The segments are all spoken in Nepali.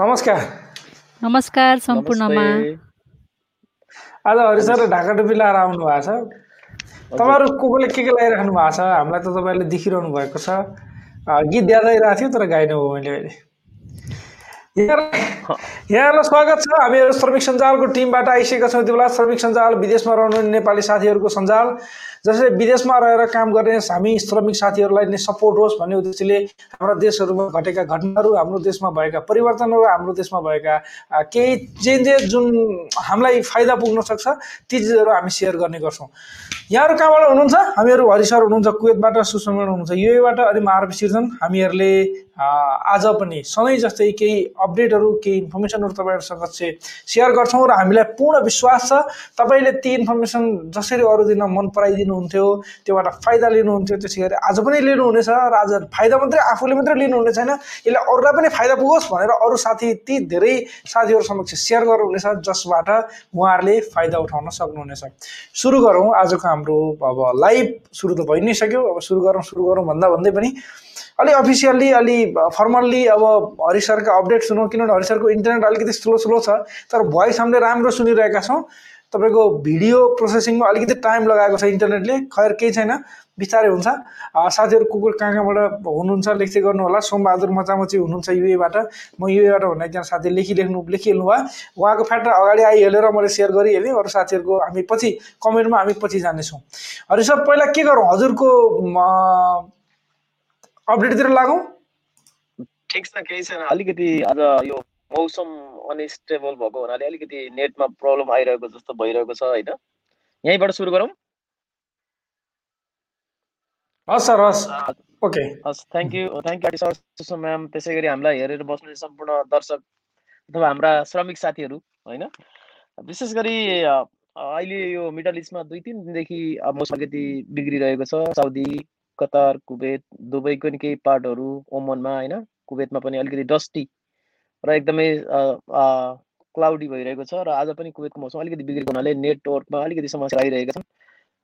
नमस्कार नमस्कार सम्पूर्णमा आज हरि सर ढाका टोपी लगाएर आउनु भएको छ तपाईँहरू को कोले के के लगाइराख्नु भएको छ हामीलाई त तपाईँहरूले देखिरहनु भएको छ गीत याद आइरहेको थियो तर गाइनु हो मैले अहिले यहाँहरूलाई स्वागत छ हामीहरू श्रमिक सञ्जालको टिमबाट आइसकेका छौँ यति बेला श्रमिक सञ्जाल विदेशमा रहनुहुने नेपाली साथीहरूको सञ्जाल जसले विदेशमा रहेर काम गर्ने हामी श्रमिक साथीहरूलाई नै सपोर्ट होस् भन्ने उद्देश्यले हाम्रा देशहरूमा घटेका घटनाहरू हाम्रो देशमा भएका परिवर्तनहरू हाम्रो देशमा भएका केही चेन्जेस जुन हामीलाई फाइदा पुग्न सक्छ ती चिजहरू हामी सेयर गर्ने गर्छौँ। यहाँहरू कहाँबाट हुनुहुन्छ? हामीहरू हरि सर हुनुहुन्छ कुवेतबाट सुषमा हुनुहुन्छ। युएबाट अनि म आरपी सिर्जन। हामीहरूले आज पनि सधैँ जस्तै केही अपडेटहरू केही इन्फर्मेसनहरू तपाईँहरूसँग चाहिँ सेयर गर्छौँ र हामीलाई पूर्ण विश्वास छ। तपाईँले ती इन्फर्मेसन जसरी अरू दिन मन पराइदिनुहुन्थ्यो त्योबाट फाइदा लिनुहुन्थ्यो त्यसै गरी आज पनि लिनुहुनेछ र आज फाइदा मात्रै आफूले मात्रै लिनुहुने छैन यसले अरूलाई पनि फाइदा पुगोस् भनेर अरू साथी ती धेरै साथीहरू समक्ष सेयर गर्नुहुनेछ जसबाट उहाँहरूले फाइदा उठाउन सक्नुहुनेछ। सुरु गरौँ आजको हाम्रो अब लाइभ सुरु त भइ नै सक्यो। अब सुरु गरौँ सुरु गरौँ भन्दा भन्दै पनि अलि अफिसियल्ली अलि फर्मल्ली अब हरि सरका अपडेट सुनौँ किनभने हरि सरको इन्टरनेट अलिकति स्लो स्लो छ तर भोइस हामीले राम्रो सुनिरहेका छौँ। तपाईँको भिडियो प्रोसेसिङमा अलिकति टाइम लगाएको छ इन्टरनेटले खैर केही छैन बिस्तारै हुन्छ। साथीहरू कुकुर कहाँ कहाँबाट हुनुहुन्छ लेख्दै गर्नु होला। सोमबहादुर मचामची हुनुहुन्छ युएबाट। म युएबाट भन्ने एकजना साथी लेखिलेख्नु लेखिहाल्नु भयो। उहाँको फ्याट अगाडि आइहालेर मैले सेयर गरिहालेँ। अरू साथीहरूको हामी पछि कमेन्टमा हामी पछि जानेछौँ। हरि सर पहिला के गरौँ? हजुरको अपडेटतिर लागौँ? ठिक छ केही छैन। अलिकति आज यो मौसम अनस्टेबल भएको हुनाले अलिकति नेटमा प्रब्लम आइरहेको जस्तो भइरहेको छ होइन? यहीँबाट सुरु गरौँ? हस् सर हस्। ओके। हस् thank you thank you sir ma'am त्यसै गरी हामीलाई हेरेर बस्ने सम्पूर्ण दर्शक अथवा हाम्रा श्रमिक साथीहरू होइन? विशेष गरी अहिले यो मिडल इस्टमा दुई तिन दिनदेखि मौसम अलिकति बिग्रिरहेको छ। साउदी कतार कुवेत दुबईको नि केही पार्टहरू ओमनमा होइन? कुवेतमा पनि अलिकति डस्टी र एकदमै क्लाउडी भइरहेको छ र आज पनि कुवेतको मौसम अलिकति बिग्रेको हुनाले नेटवर्कमा अलिकति समस्या आइरहेको छ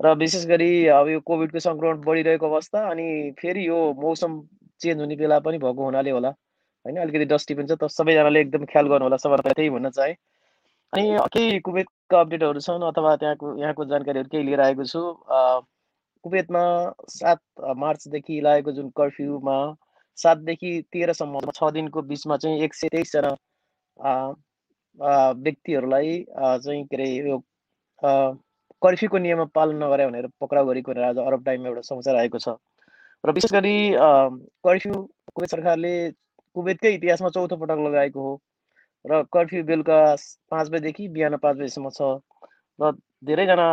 र विशेष गरी अब यो कोभिडको सङ्क्रमण बढिरहेको अवस्था अनि फेरि यो मौसम चेन्ज हुने बेला पनि भएको हुनाले होला। होइन अलिकति डस्टी पनि छ त सबैजनाले एकदम ख्याल गर्नु होला सबैलाई त्यही भन्न चाहे। अनि केही कुवेतका अपडेटहरू छन् अथवा त्यहाँको यहाँको जानकारीहरू केही लिएर आएको छु। कुवेतमा सात मार्चदेखि लागेको जुन कर्फ्युमा सातदेखि तेह्रसम्म छ दिनको बिचमा चाहिँ एक सय तेइसजना व्यक्तिहरूलाई चाहिँ के अरे यो कर्फ्युको नियममा पालन नगरे भनेर पक्राउ गरेको भनेर आज अरब टाइममा एउटा समाचार आएको छ। र विशेष गरी कर्फ्यू कुवेत सरकारले कुवेतकै इतिहासमा चौथो पटक लगाएको हो। र कर्फ्यू बेलुका पाँच बजीदेखि बिहान पाँच बजीसम्म छ। र धेरैजना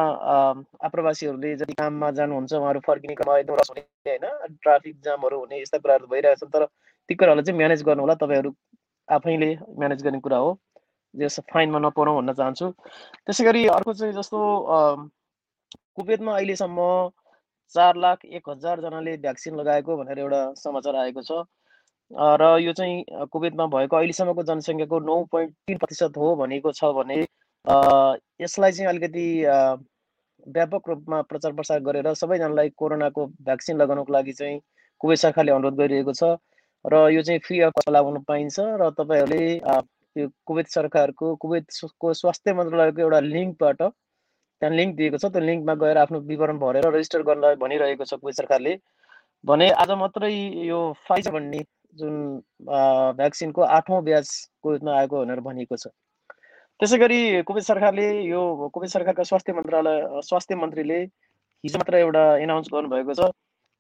आप्रवासीहरूले जति काममा जानुहुन्छ उहाँहरू फर्किने क्रममा एकदम रस हुने होइन? ट्राफिक जामहरू हुने यस्ता कुराहरू भइरहेको छन् तर ती कुराहरूलाई चाहिँ म्यानेज गर्नु होला तपाईँहरू आफैले म्यानेज गर्ने कुरा हो। जस फाइनमा नपरौँ भन्न चाहन्छु। त्यसै गरी अर्को चाहिँ जस्तो कुवेतमा अहिलेसम्म चार लाख एक हजारजनाले भ्याक्सिन लगाएको भनेर एउटा समाचार आएको छ। र यो चाहिँ कुवेतमा भएको अहिलेसम्मको जनसङ्ख्याको नौ पोइन्ट तिन प्रतिशत हो भनेको छ भने यसलाई चाहिँ अलिकति व्यापक रूपमा प्रचार प्रसार गरेर सबैजनालाई कोरोनाको भ्याक्सिन लगाउनको लागि चाहिँ कुवेत सरकारले अनुरोध गरिरहेको छ र यो चाहिँ फ्री अफ लगाउन पाइन्छ र तपाईँहरूले यो कुवेत सरकारको कुवेतको स्वास्थ्य मन्त्रालयको एउटा लिङ्कबाट त्यहाँ लिङ्क दिएको छ। त्यो लिङ्कमा गएर आफ्नो विवरण भरेर रेजिस्टर गर्न भनिरहेको छ कुवेत सरकारले। भने आज मात्रै यो फाइजर भन्ने जुन भ्याक्सिनको आठौँ ब्याच कुवेतमा आएको भनेर भनिएको छ। त्यसै गरी कुवेत सरकारले यो कुवेत सरकारका स्वास्थ्य मन्त्रालय स्वास्थ्य मन्त्रीले हिजो मात्र एउटा एनाउन्स गर्नुभएको छ।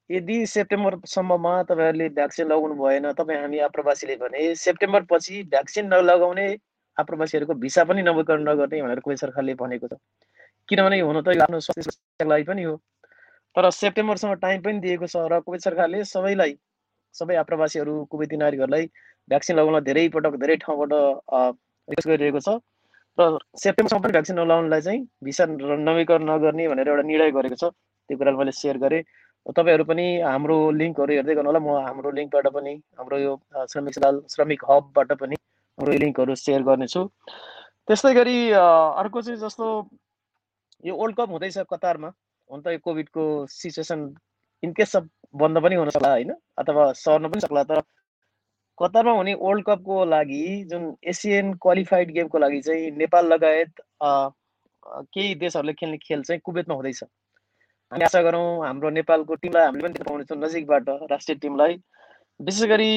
यदि सेप्टेम्बरसम्ममा तपाईँहरूले भ्याक्सिन लगाउनु भएन तपाईँ हामी आप्रवासीले भने सेप्टेम्बर पछि भ्याक्सिन नलगाउने आप्रवासीहरूको भिसा पनि नवीकरण नगर्ने भनेर कुवेत सरकारले भनेको छ। किनभने हुन त यो आफ्नो स्वास्थ्य लागि पनि हो। तर सेप्टेम्बरसम्म टाइम पनि दिएको छ र कुवेत सरकारले सबैलाई सबै आप्रवासीहरू कुवेती नागरिकहरूलाई भ्याक्सिन लगाउन धेरै पटक धेरै ठाउँबाट रिक्वेस्ट गरिरहेको छ। र सेप्टेम्बरसम्म पनि भ्याक्सिन नलाउनलाई चाहिँ भिसा नवीकरण नगर्ने भनेर एउटा निर्णय गरेको छ। त्यो कुरा मैले सेयर गरेँ। तपाईँहरू पनि हाम्रो लिङ्कहरू हेर्दै गर्नु होला म हाम्रो लिङ्कबाट पनि हाम्रो यो श्रमिक श्रमिक हबबाट पनि हाम्रो लिङ्कहरू सेयर गर्नेछु। त्यस्तै गरी अर्को चाहिँ जस्तो यो वर्ल्ड कप हुँदैछ कतारमा। हुन त यो कोभिडको सिचुएसन इनकेस बन्द पनि हुन सक्ला होइन? अथवा सर्न पनि सक्ला तर कतारमा हुने वर्ल्ड कपको लागि जुन एसियन क्वालिफाइड गेमको लागि चाहिँ नेपाल लगायत केही देशहरूले खेल्ने खेल चाहिँ कुवेतमा हुँदैछ। हामी आशा गरौँ हाम्रो नेपालको टिमलाई हामीले पनि पाउनेछौँ नजिकबाट राष्ट्रिय टिमलाई। विशेष गरी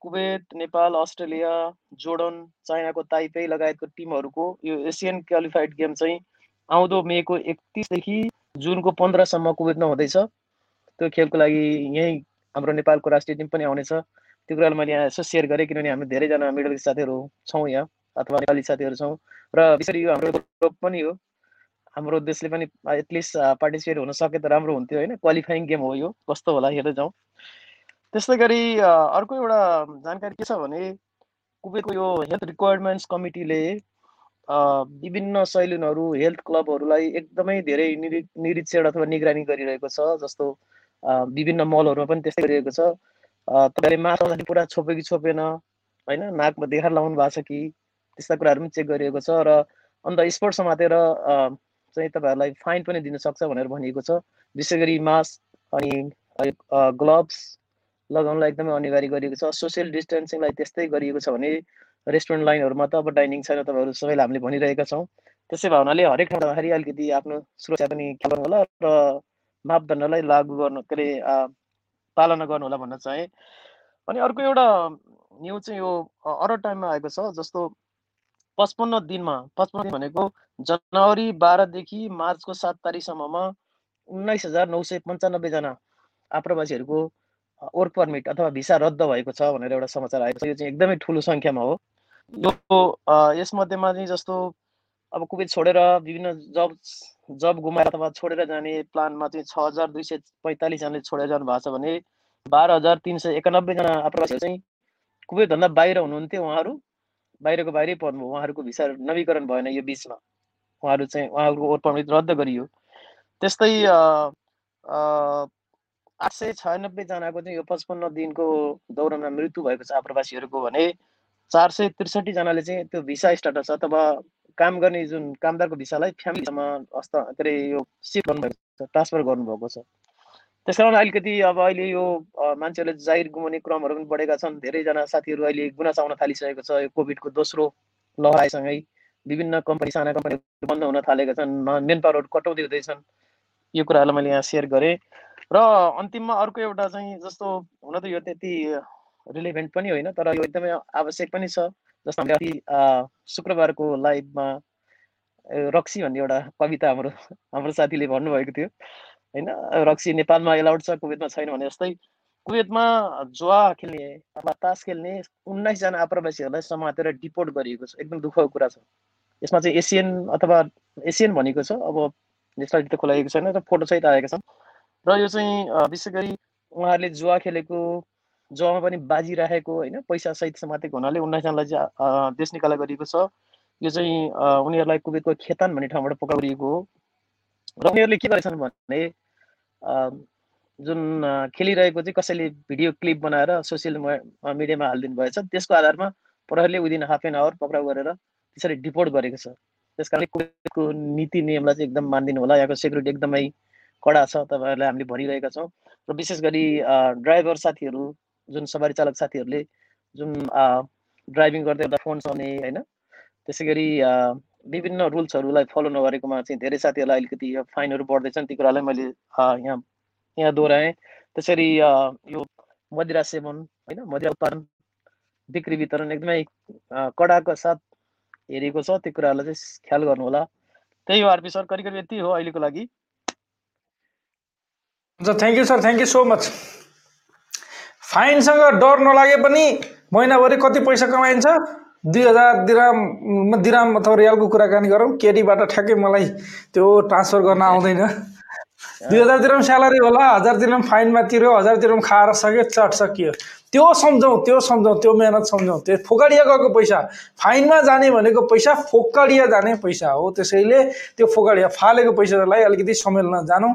कुवेत नेपाल अस्ट्रेलिया जोर्डन चाइनाको ताइपे लगायतको टिमहरूको यो एसियन क्वालिफाइड गेम चाहिँ आउँदो मेको एकतिसदेखि जुनको पन्ध्रसम्म कुवेतमा हुँदैछ। त्यो खेलको लागि यहीँ हाम्रो नेपालको राष्ट्रिय टिम पनि आउनेछ। त्यो कुरालाई मैले यहाँ यसो सेयर गरेँ किनभने हामी धेरैजना मिडल इस्ट साथीहरू छौँ यहाँ अथवा नेपाली साथीहरू छौँ। र विशेष यो हाम्रो ग्रुप पनि हो। हाम्रो देशले पनि एटलिस्ट पार्टिसिपेट हुन सके त राम्रो हुन्थ्यो होइन। क्वालिफाइङ गेम हो यो। कस्तो होला हेर्दै जाउँ। त्यस्तै गरी अर्को एउटा जानकारी के छ भने कुवेतको यो हेल्थ रिक्वायरमेन्ट्स कमिटीले विभिन्न सैलुनहरू हेल्थ क्लबहरूलाई एकदमै धेरै निरीक्षण अथवा निगरानी गरिरहेको छ। जस्तो विभिन्न मलहरूमा पनि त्यस्तै गरिरहेको छ। तपाईँले आउँदाखेरि पुरा छोप्यो कि छोपेन होइन? नाकमा देखाएर लाउनु भएको छ कि? त्यस्ता कुराहरू पनि चेक गरिएको छ र अन्त स्पोर्ट्स समातेर चाहिँ तपाईँहरूलाई फाइन पनि दिन सक्छ भनेर भनिएको छ। विशेष गरी मास्क अनि ग्लोभ्स लगाउनलाई एकदमै अनिवार्य गरिएको छ। सोसियल डिस्टेन्सिङलाई त्यस्तै गरिएको छ भने रेस्टुरेन्ट लाइनहरूमा त अब डाइनिङ छैन तपाईँहरू सबैलाई हामीले भनिरहेका छौँ। त्यसै भए हुनाले हरेक ठाउँ अलिकति आफ्नो सुरक्षा पनि ख्याल गर्नु होला र मापदण्डलाई लागू गर्नु के अरे पालना गर्नु होला भन्न चाहे अनि अर्को एउटा न्युज चाहिँ यो अरू टाइममा आएको छ जस्तो पचपन्न दिनमा पचपन्न दिन भनेको जनवरी बाह्रदेखि मार्चको सात तारिकसम्ममा उन्नाइस हजार नौ सय पन्चानब्बेजना आप्रवासीहरूको वर्क पर्मिट अथवा भिसा रद्द भएको छ भनेर एउटा समाचार आएको छ। यो चाहिँ एकदमै ठुलो सङ्ख्यामा हो। यो यसमध्येमा चाहिँ जस्तो अब कुवेत छोडेर विभिन्न जब जब गुमाएर अथवा छोडेर जाने प्लानमा चाहिँ छ हजार दुई सय पैँतालिसजनाले छोडेर जानु भएको छ भने बाह्र हजार तिन सय एकानब्बेजना आप्रवासीहरू चाहिँ कुवेतभन्दा बाहिर हुनुहुन्थ्यो उहाँहरू। बाहिरको बाहिरै पर्नुभयो उहाँहरूको भिसा नवीकरण भएन यो बिचमा। उहाँहरू चाहिँ उहाँहरूको वर्क पर्मिट रद्द गरियो। त्यस्तै आठ सय छयानब्बेजनाको चाहिँ यो पचपन्न दिनको दौरानमा मृत्यु भएको छ आप्रवासीहरूको भने चार सय त्रिसठीजनाले चाहिँ त्यो भिसा स्टाटस अथवा काम गर्ने जुन कामदारको भिसालाई फ्यामिलीसम्म हस्त के अरे यो सिफ्ट गर्नुभएको छ ट्रान्सफर गर्नुभएको छ। त्यस कारण अलिकति अब अहिले यो मान्छेहरूले जागिर गुमाउने क्रमहरू पनि बढेका छन्। धेरैजना साथीहरू अहिले गुनासो आउन थालिसकेको छ। यो कोभिडको दोस्रो लहर विभिन्न कम्पनी साना कम्पनीहरू बन्द हुन थालेका छन् मेन पावरहरू कटाउँदै हुँदैछन् यो कुराहरूलाई मैले यहाँ सेयर गरेँ। र अन्तिममा अर्को एउटा चाहिँ जस्तो हुन त यो त्यति रिलेभेन्ट पनि होइन तर यो एकदमै आवश्यक पनि छ। जस्तो हामीले अघि शुक्रबारको लाइभमा रक्सी भन्ने एउटा कविता हाम्रो हाम्रो साथीले भन्नुभएको थियो। होइन? रक्सी नेपालमा एलाउड छ कुवेतमा छैन भने जस्तै। कुवेतमा जुवा खेल्ने अथवा तास खेल्ने उन्नाइसजना आप्रवासीहरूलाई समातेर डिपोर्ट गरिएको छ। एकदम दुःखको कुरा छ। यसमा चाहिँ एसियन अथवा एसियन भनेको छ। अब नेसनालिटी त खुलाइएको छैन र फोटोसहित आएका छन्। र यो चाहिँ विशेष गरी उहाँहरूले जुवा खेलेको जमा पनि बाजी राखेको होइन पैसा सहित समातेको हुनाले उन्नाइसजनालाई चाहिँ देश निकाला गरिएको छ। यो चाहिँ उनीहरूलाई कुवेतको खेतान भन्ने ठाउँबाट पक्राउ गरिएको हो। र उनीहरूले के गरेछन् भने जुन खेलिरहेको चाहिँ कसैले भिडियो क्लिप बनाएर सोसियल मिडियामा हालिदिनु भएछ त्यसको आधारमा प्रहरीले विदिन हाफ एन आवर पक्राउ गरेर त्यसरी डिपोर्ट गरेको छ। त्यस कारण कुवेतको नीति नियमलाई चाहिँ एकदम मानिदिनु होला। यहाँको सेक्युरिटी एकदमै कडा छ तपाईँहरूलाई हामीले भनिरहेका छौँ। र विशेष गरी ड्राइभर साथीहरू जुन सवारी चालक साथीहरूले जुन ड्राइभिङ गर्दै गर्दा फोन चलाउने होइन? त्यसै गरी विभिन्न रुल्सहरूलाई फलो नगरेकोमा चाहिँ धेरै साथीहरूलाई अलिकति फाइनहरू बढ्दैछन्। ती कुरालाई मैले यहाँ यहाँ दोहोऱ्याएँ। त्यसरी यो मदिरा सेवन होइन? मदिरा उत्पादन बिक्री वितरण एकदमै कडाको साथ हेरेको छ। त्यो कुराहरूलाई चाहिँ ख्याल गर्नु होला त्यही हो आरपी सर करिब करिब यति हो अहिलेको लागि। हुन्छ thank you sir thank you so much फाइनसँग डर नलागे पनि महिनाभरि कति पैसा कमाइन्छ? दुई हजार दिराम दिराम अथवा रियालको कुराकानी गरौँ। केटीबाट ठ्याक्कै मलाई त्यो ट्रान्सफर गर्न आउँदैन। दुई हजार दिराम स्यालेरी होला हजार दिराम फाइनमा तिर्यो हजार दिराम खाएर सक्यो चट सकियो। त्यो सम्झौँ त्यो सम्झौँ त्यो मेहनत सम्झौँ त्यो फोकाडिया गएको पैसा। फाइनमा जाने भनेको पैसा फोकाडिया जाने पैसा हो। त्यसैले त्यो फोकाडिया फालेको पैसालाई अलिकति समेल्न जानु।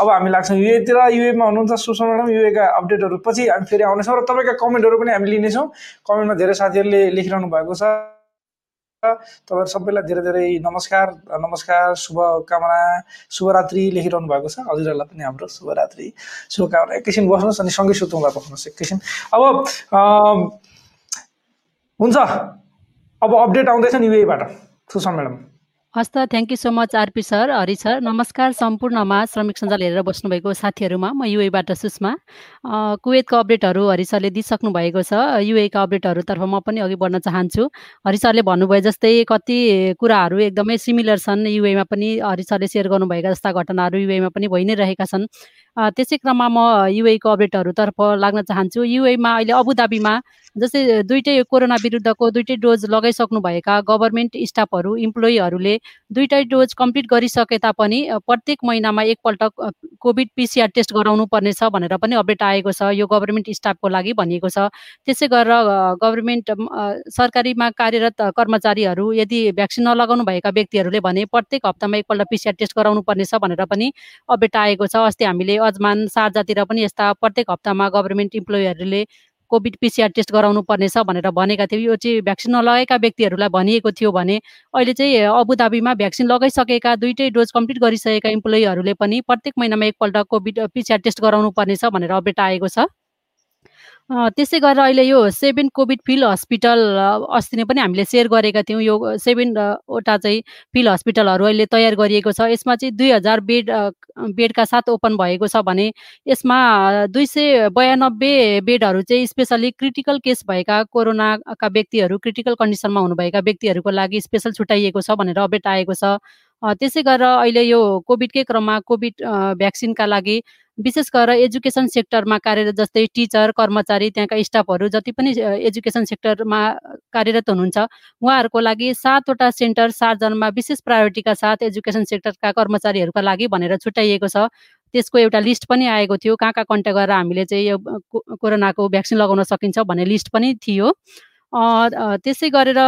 अब हामी लाग्छौँ युएतिर युएमा हुनुहुन्छ सुषमा युएका अपडेटहरू पछि हामी फेरि आउनेछौँ। र तपाईँका कमेन्टहरू पनि हामी लिनेछौँ। कमेन्टमा धेरै साथीहरूले लेखिरहनु भएको छ। तपाईँहरू सबैलाई धेरै धेरै नमस्कार नमस्कार शुभकामना शुभरात्रि लेखिरहनु भएको छ। हजुरहरूलाई पनि हाम्रो शुभरात्रि शुभकामना। एकैछिन बस्नुहोस् अनि सँगै सुतौँला बस्नुहोस् एकैछिन। अब हुन्छ। अब अपडेट आउँदैछ नि युएबाट सुषमा म्याडम। हस् त thank you so much RP sir Hari sir नमस्कार सम्पूर्णमा श्रमिक सञ्जाल हेरेर बस्नुभएको साथीहरूमा म युएबाट सुषमा। कुवेतको अपडेटहरू हरि सरले दिइसक्नु भएको छ। युएका अपडेटहरूतर्फ म पनि अघि बढ्न चाहन्छु। हरि सरले भन्नुभयो जस्तै कति कुराहरू एकदमै सिमिलर छन्। युएमा पनि हरि सरले सेयर गर्नुभएका जस्ता घटनाहरू युएमा पनि भइ नै रहेका छन्। त्यसै क्रममा म युएको अपडेटहरूतर्फ लाग्न चाहन्छु। युएमा अहिले अबुधाबीमा जस्तै दुइटै कोरोना विरुद्धको दुइटै डोज लगाइसक्नुभएका गभर्मेन्ट स्टाफहरू इम्प्लोइहरूले दुइटै डोज कम्प्लिट गरिसके तापनि प्रत्येक महिनामा एकपल्ट कोभिड पिसिआर टेस्ट गराउनु पर्नेछ भनेर पनि अपडेट आएको छ। यो गभर्मेन्ट स्टाफको लागि भनिएको छ। त्यसै गरेर गभर्मेन्ट सरकारीमा कार्यरत कर्मचारीहरू यदि भ्याक्सिन नलगाउनु भएका व्यक्तिहरूले भने प्रत्येक हप्तामा एकपल्ट पिसिआर टेस्ट गराउनु पर्नेछ भनेर पनि अपडेट आएको छ। अस्ति हामीले अजमान सारजातिर पनि यस्ता प्रत्येक हप्तामा गभर्मेन्ट इम्प्लोइहरूले कोभिड पिसिआर टेस्ट गराउनु पर्नेछ भनेर भनेका थियौँ यो चाहिँ भ्याक्सिन नलगाएका व्यक्तिहरूलाई भनिएको थियो भने अहिले चाहिँ अबुधाबीमा भ्याक्सिन लगाइसकेका दुइटै डोज कम्प्लिट गरिसकेका इम्प्लोइहरूले पनि प्रत्येक महिनामा एकपल्ट कोभिड पिसिआर टेस्ट गराउनु पर्नेछ भनेर अपडेट आएको छ। त्यसै गरेर अहिले यो सेभेन कोभिड फिल्ड हस्पिटल अस्ति नै पनि हामीले सेयर गरेका थियौँ। यो सेभेनवटा चाहिँ फिल्ड हस्पिटलहरू अहिले तयार गरिएको छ। यसमा चाहिँ दुई हजार बेड बेडका साथ ओपन भएको छ भने यसमा दुई सय बयानब्बे बेडहरू चाहिँ स्पेसली क्रिटिकल केस भएका कोरोनाका व्यक्तिहरू क्रिटिकल कन्डिसनमा हुनुभएका व्यक्तिहरूको लागि स्पेसल छुट्याइएको छ भनेर अपडेट आएको छ। त्यसै गरेर अहिले यो कोभिडकै क्रममा कोभिड भ्याक्सिनका लागि विशेष गरेर एजुकेसन सेक्टरमा कार्यरत जस्तै टिचर कर्मचारी त्यहाँका स्टाफहरू जति पनि एजुकेसन सेक्टरमा कार्यरत हुनुहुन्छ उहाँहरूको लागि सातवटा सेन्टर सातजनामा विशेष प्रायोरिटीका साथ एजुकेसन सेक्टरका कर्मचारीहरूका लागि भनेर छुट्याइएको छ। त्यसको एउटा लिस्ट पनि आएको थियो कहाँ कहाँ कन्ट्याक्ट गरेर हामीले चाहिँ यो कोरोनाको भ्याक्सिन लगाउन सकिन्छ भन्ने लिस्ट पनि थियो। त्यसै गरेर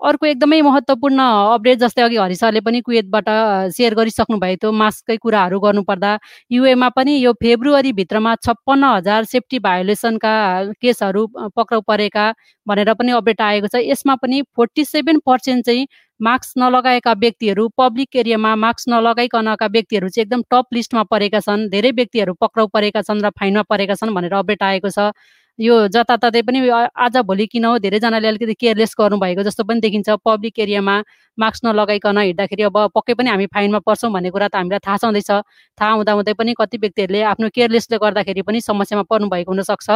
अर्को एकदमै महत्त्वपूर्ण अपडेट जस्तै अघि हरि पनि कुवेतबाट सेयर गरिसक्नु भएको थियो मास्ककै कुराहरू गर्नुपर्दा युएमा पनि यो फेब्रुअरीभित्रमा छप्पन्न हजार सेफ्टी भायोलेसनका केसहरू पक्राउ परेका भनेर पनि अपडेट आएको छ। यसमा पनि फोर्टी सेभेन पर्सेन्ट चाहिँ मास्क नलगाएका व्यक्तिहरू पब्लिक एरियामा मास्क नलगाइकनका व्यक्तिहरू चाहिँ एकदम टप लिस्टमा परेका छन् धेरै व्यक्तिहरू पक्राउ परेका छन् र फाइनमा परेका छन् भनेर अपडेट आएको छ। यो जताततै पनि आज भोलि किन हो? धेरैजनाले अलिकति केयरलेस गर्नुभएको जस्तो पनि देखिन्छ। पब्लिक एरियामा मास्क नलगाइकन हिँड्दाखेरि अब पक्कै पनि हामी फाइनमा पर्छौँ भन्ने कुरा त हामीलाई थाहा छँदैछ। थाहा हुँदा हुँदै पनि कति व्यक्तिहरूले आफ्नो केयरलेसले गर्दाखेरि पनि समस्यामा पर्नु भएको हुनसक्छ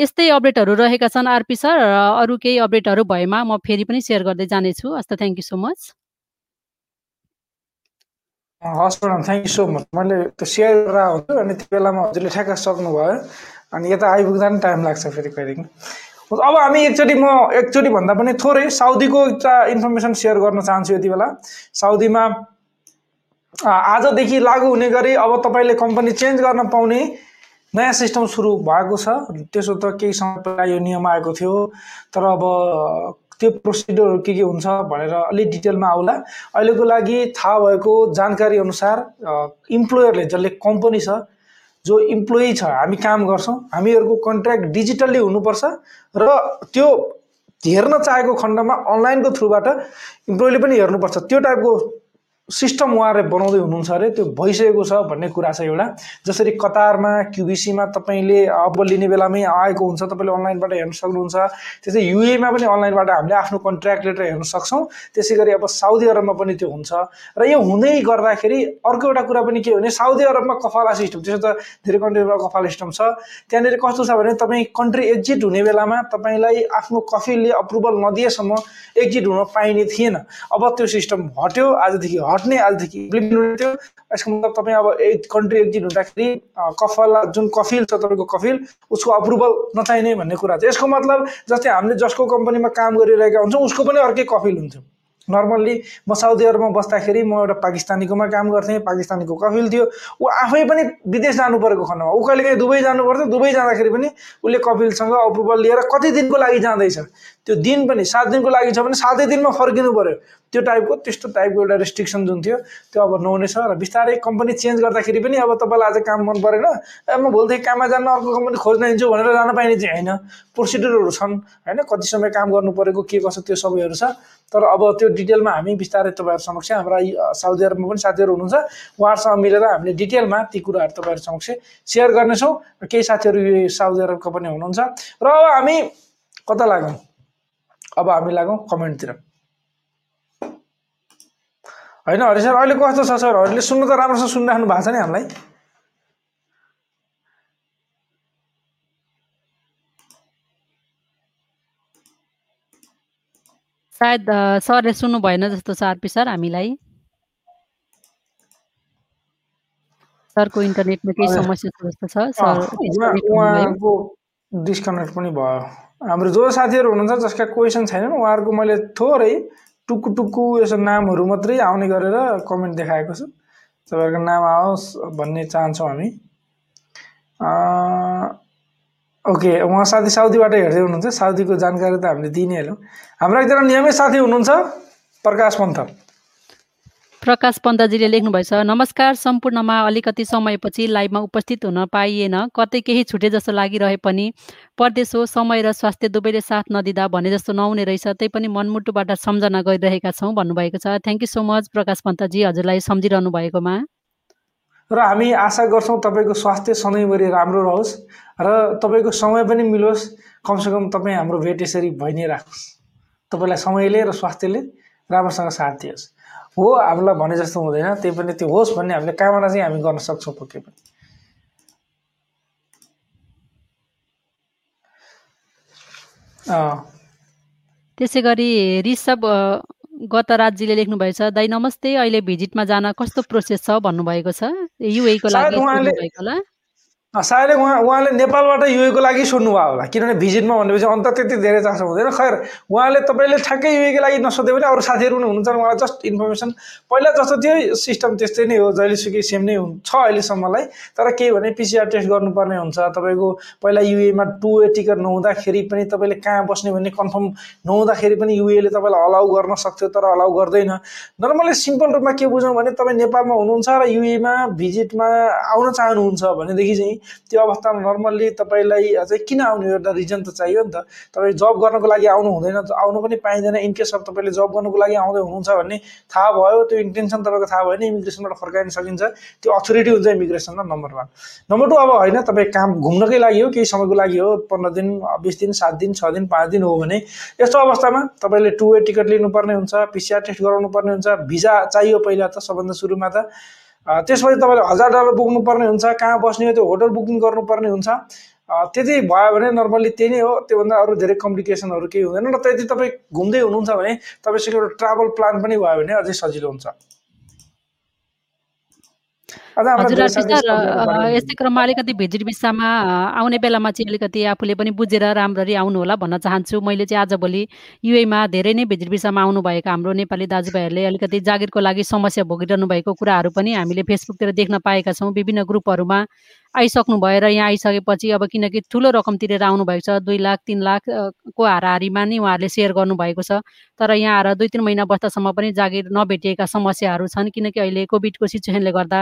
यस्तै अपडेटहरू रहेका छन् आरपी सर र अरू केही अपडेटहरू भएमा म फेरि पनि सेयर गर्दै जानेछु। हस् त थ्याङ्क यू सो मच। हस् madam thank you so much. मैले त्यो सेयर गरेर हुन्छु अनि त्यो बेलामा हजुरले ठ्याक्क सक्नुभयो। अनि यता आइपुग्दा पनि टाइम लाग्छ फेरि कहिलेदेखि अब हामी एकचोटि म एकचोटि भन्दा पनि थोरै साउदीको एउटा इन्फर्मेसन सेयर गर्न चाहन्छु यति बेला। साउदीमा आजदेखि लागु हुने गरी अब तपाईँले कम्पनी चेन्ज गर्न पाउने नयाँ सिस्टम सुरु भएको छ। त्यसो त केही समय यो नियम आएको थियो। तर अब त्यो प्रोसिड्युरहरू के के हुन्छ भनेर अलिक डिटेलमा आउला। अहिलेको लागि थाहा भएको जानकारी अनुसार इम्प्लोयरले जसले कम्पनी छ जो इम्प्लोइ छ हामी काम गर्छौँ हामीहरूको कन्ट्र्याक्ट डिजिटल्ली हुनुपर्छ र त्यो हेर्न चाहेको खण्डमा अनलाइनको थ्रुबाट इम्प्लोइले पनि हेर्नुपर्छ। त्यो टाइपको सिस्टम उहाँहरूले बनाउँदै हुनुहुन्छ अरे त्यो भइसकेको छ भन्ने कुरा छ एउटा। जसरी कतारमा क्युबिसीमा तपाईँले अब लिने बेलामै आएको हुन्छ तपाईँले अनलाइनबाट हेर्न सक्नुहुन्छ। त्यसै युएमा पनि अनलाइनबाट हामीले आफ्नो कन्ट्र्याक्ट लेटर हेर्न सक्छौँ। त्यसै गरी अब साउदी अरबमा पनि त्यो हुन्छ। र यो हुँदै गर्दाखेरि अर्को एउटा कुरा पनि के हो भने साउदी अरबमा कफाला सिस्टम त्यसो त धेरै कन्ट्रीमा कफाला सिस्टम छ। त्यहाँनिर कस्तो छ भने तपाईँ कन्ट्री एक्जिट हुने बेलामा तपाईँलाई आफ्नो कफीले अप्रुभल नदिएसम्म एक्जिट हुन पाइने थिएन। अब त्यो सिस्टम हट्यो आजदेखि आजदेखि इम्प्लिमेन्ट हुने थियो यसको मतलब तपाईँ अब एक कन्ट्री एक्जिट हुँदाखेरि कफल जुन कफिल छ तपाईँको कफिल उसको अप्रुभल नचाहिने भन्ने कुरा छ यसको मतलब जस्तै हामीले जसको कम्पनीमा काम गरिरहेका हुन्छौँ उसको पनि अर्कै कफिल हुन्थ्यो। नर्मल्ली म साउदी अरबमा बस्दाखेरि म एउटा पाकिस्तानीकोमा काम गर्थेँ पाकिस्तानीको कफिल थियो। ऊ आफै पनि विदेश जानु परेको खण्डमा। ऊ कहिले काहीँ दुबई जानु पर्थ्यो दुबई जाँदाखेरि पनि उसले कफिलसँग अप्रुभल लिएर कति दिनको लागि जाँदैछ। त्यो दिन पनि सात दिनको लागि छ भने सातै दिनमा फर्किनु पऱ्यो त्यो टाइपको त्यस्तो टाइपको एउटा रेस्ट्रिक्सन जुन थियो त्यो अब नहुने छ र बिस्तारै कम्पनी चेन्ज गर्दाखेरि पनि अब तपाईँलाई आज काम मन परेन म भोलिदेखि काममा जान्न अर्को कम्पनी खोज्न हिँड्छु भनेर जान पाइने चाहिँ होइन। प्रोसिड्युरहरू छन् होइन? कति समय काम गर्नु परेको के कसो त्यो सबैहरू छ। तर अब त्यो डिटेलमा हामी बिस्तारै तपाईँहरू समक्ष हाम्रा साउदी अरबमा पनि साथीहरू हुनुहुन्छ। उहाँहरूसँग मिलेर हामीले डिटेलमा ती कुराहरू तपाईँहरू समक्ष सेयर गर्नेछौँ। केही साथीहरू साउदी अरबको पनि हुनुहुन्छ। र अब हामी कता लागौँ अब हामी लागौँ कमेन्टतिर। होइन हरि सर अहिले कस्तो छ सरहरूले सुन्नु त राम्रोसँग सुनिराख्नु भएको छ नि हामीलाई। सायद सरले सुन्नु भएन जस्तो छ आरपी सर हामीलाई। सरको इन्टरनेटमा केही समस्या छ जस्तो छ। सर डिस्कनेक्ट पनि भयो। हाम्रो जो साथीहरू हुनुहुन्छ जसका क्वेसन छैनन् उहाँहरूको मैले थोरै टुक्कु टुक्कु यसो नामहरू मात्रै आउने गरेर कमेन्ट देखाएको छु। तपाईँहरूको नाम आओस् भन्ने चाहन्छौँ हामी। ओके उहाँ साथी साउदीबाट हेर्दै हुनुहुन्छ। साउदीको जानकारी त हामीले दिइ नै हाम्रो एकजना नियमित साथी हुनुहुन्छ प्रकाश पन्थ प्रकाश पन्तजीले लेख्नुभएछ नमस्कार सम्पूर्णमा अलिकति समयपछि लाइभमा उपस्थित हुन पाइएन। कतै केही छुटे जस्तो लागिरहे पनि परदेश हो समय र स्वास्थ्य दुवैले साथ नदिँदा भने जस्तो नहुने रहेछ। त्यही पनि मनमुटुबाट सम्झना गरिरहेका छौँ भन्नुभएको छ। Thank you so much Prakash Pantji हजुरलाई सम्झिरहनु भएकोमा। र हामी आशा गर्छौँ तपाईँको स्वास्थ्य सधैँभरि राम्रो रहोस् र तपाईँको समय पनि मिलोस्। कमसेकम तपाईँ हाम्रो भेट यसरी भइ नै राखोस्। तपाईँलाई समयले र स्वास्थ्यले राम्रोसँग साथ दियोस्। हो हामीलाई भने जस्तो हुँदैन त्यही पनि त्यो होस् भन्ने हामीले कामना चाहिँ हामी गर्न सक्छौँ पक्कै पनि। त्यसै गरी ऋषभ गतराजीले लेख्नुभएछ दाइ नमस्ते अहिले भिजिटमा जान कस्तो प्रोसेस छ? भन्नुभएको छ। युएको लागि सायद उहाँ उहाँले नेपालबाट युएको लागि सोध्नुभयो होला। किनभने भिजिटमा भनेपछि अन्त त्यति धेरै चासो हुँदैन। खैर उहाँले तपाईँले ठ्याक्कै युएको लागि नसोधे भने अरू साथीहरू पनि हुनुहुन्छ उहाँलाई जस्ट इन्फर्मेसन पहिला जस्तो थियो सिस्टम त्यस्तै नै हो जहिलेसुकै सेम नै छ अहिलेसम्मलाई। तर केही भने पिसिआर टेस्ट गर्नुपर्ने हुन्छ। तपाईँको पहिला युएमा टु ए टिकट नहुँदाखेरि पनि तपाईँले कहाँ बस्ने भन्ने कन्फर्म नहुँदाखेरि पनि युएले तपाईँलाई अलाउ गर्न सक्थ्यो तर अलाउ गर्दैन। नर्मली सिम्पल रूपमा के बुझौँ भने तपाईँ नेपालमा हुनुहुन्छ र युएमा भिजिटमा आउन चाहनुहुन्छ भनेदेखि चाहिँ त्यो अवस्थामा नर्मल्ली तपाईँलाई अझै किन आउनु एउटा रिजन त चाहियो नि त। तपाईँ जब गर्नको लागि आउनु हुँदैन आउनु पनि पाइँदैन। इनकेस अब तपाईँले जब गर्नुको लागि आउँदै हुनुहुन्छ भन्ने थाहा भयो त्यो इन्टेन्सन तपाईँको थाहा भयो भने इमिग्रेसनबाट फर्काइन सकिन्छ। त्यो अथोरिटी हुन्छ इमिग्रेसनमा नम्बर वान नम्बर टू अब होइन तपाईँ काम घुम्नकै लागि हो केही समयको लागि हो पन्ध्र दिन बिस दिन सात दिन छ दिन पाँच दिन हो भने यस्तो अवस्थामा तपाईँले टु वे टिकट लिनुपर्ने हुन्छ पिसिआर टेस्ट गराउनु पर्ने हुन्छ भिजा चाहियो पहिला त सबभन्दा सुरुमा त। त्यसपछि तपाईँले हजार डलर बोक्नु पर्ने हुन्छ कहाँ बस्ने हो त्यो होटल बुकिङ गर्नुपर्ने हुन्छ। त्यति भयो भने नर्मल्ली त्यही नै हो त्योभन्दा अरू धेरै कम्प्लिकेसनहरू केही हुँदैन र त्यति तपाईँ घुम्दै हुनुहुन्छ भने तपाईँसँग एउटा ट्राभल प्लान पनि भयो भने अझै सजिलो हुन्छ। यस्तै क्रममा अलिकति भिजिट भिसामा आउने बेलामा चाहिँ अलिकति आफूले पनि बुझेर राम्ररी आउनु होला भन्न चाहन्छु। मैले चाहिँ आजभोलि युएमा धेरै नै भिजिट भिसामा आउनुभएका हाम्रो नेपाली दाजुभाइहरूले अलिकति जागिरको लागि समस्या भोगिरहनु भएको कुराहरू पनि हामीले फेसबुकतिर देख्न पाएका छौँ। विभिन्न ग्रुपहरूमा आइसक्नु भएर यहाँ आइसकेपछि अब किनकि ठुलो रकम तिरेर आउनुभएको छ दुई लाख तिन लाखको हाराहारीमा नै उहाँहरूले सेयर गर्नुभएको छ। तर यहाँ आएर दुई तिन महिना बस्दासम्म पनि जागिर नभेटिएका समस्याहरू छन्। किनकि अहिले कोभिडको सिचुएसनले गर्दा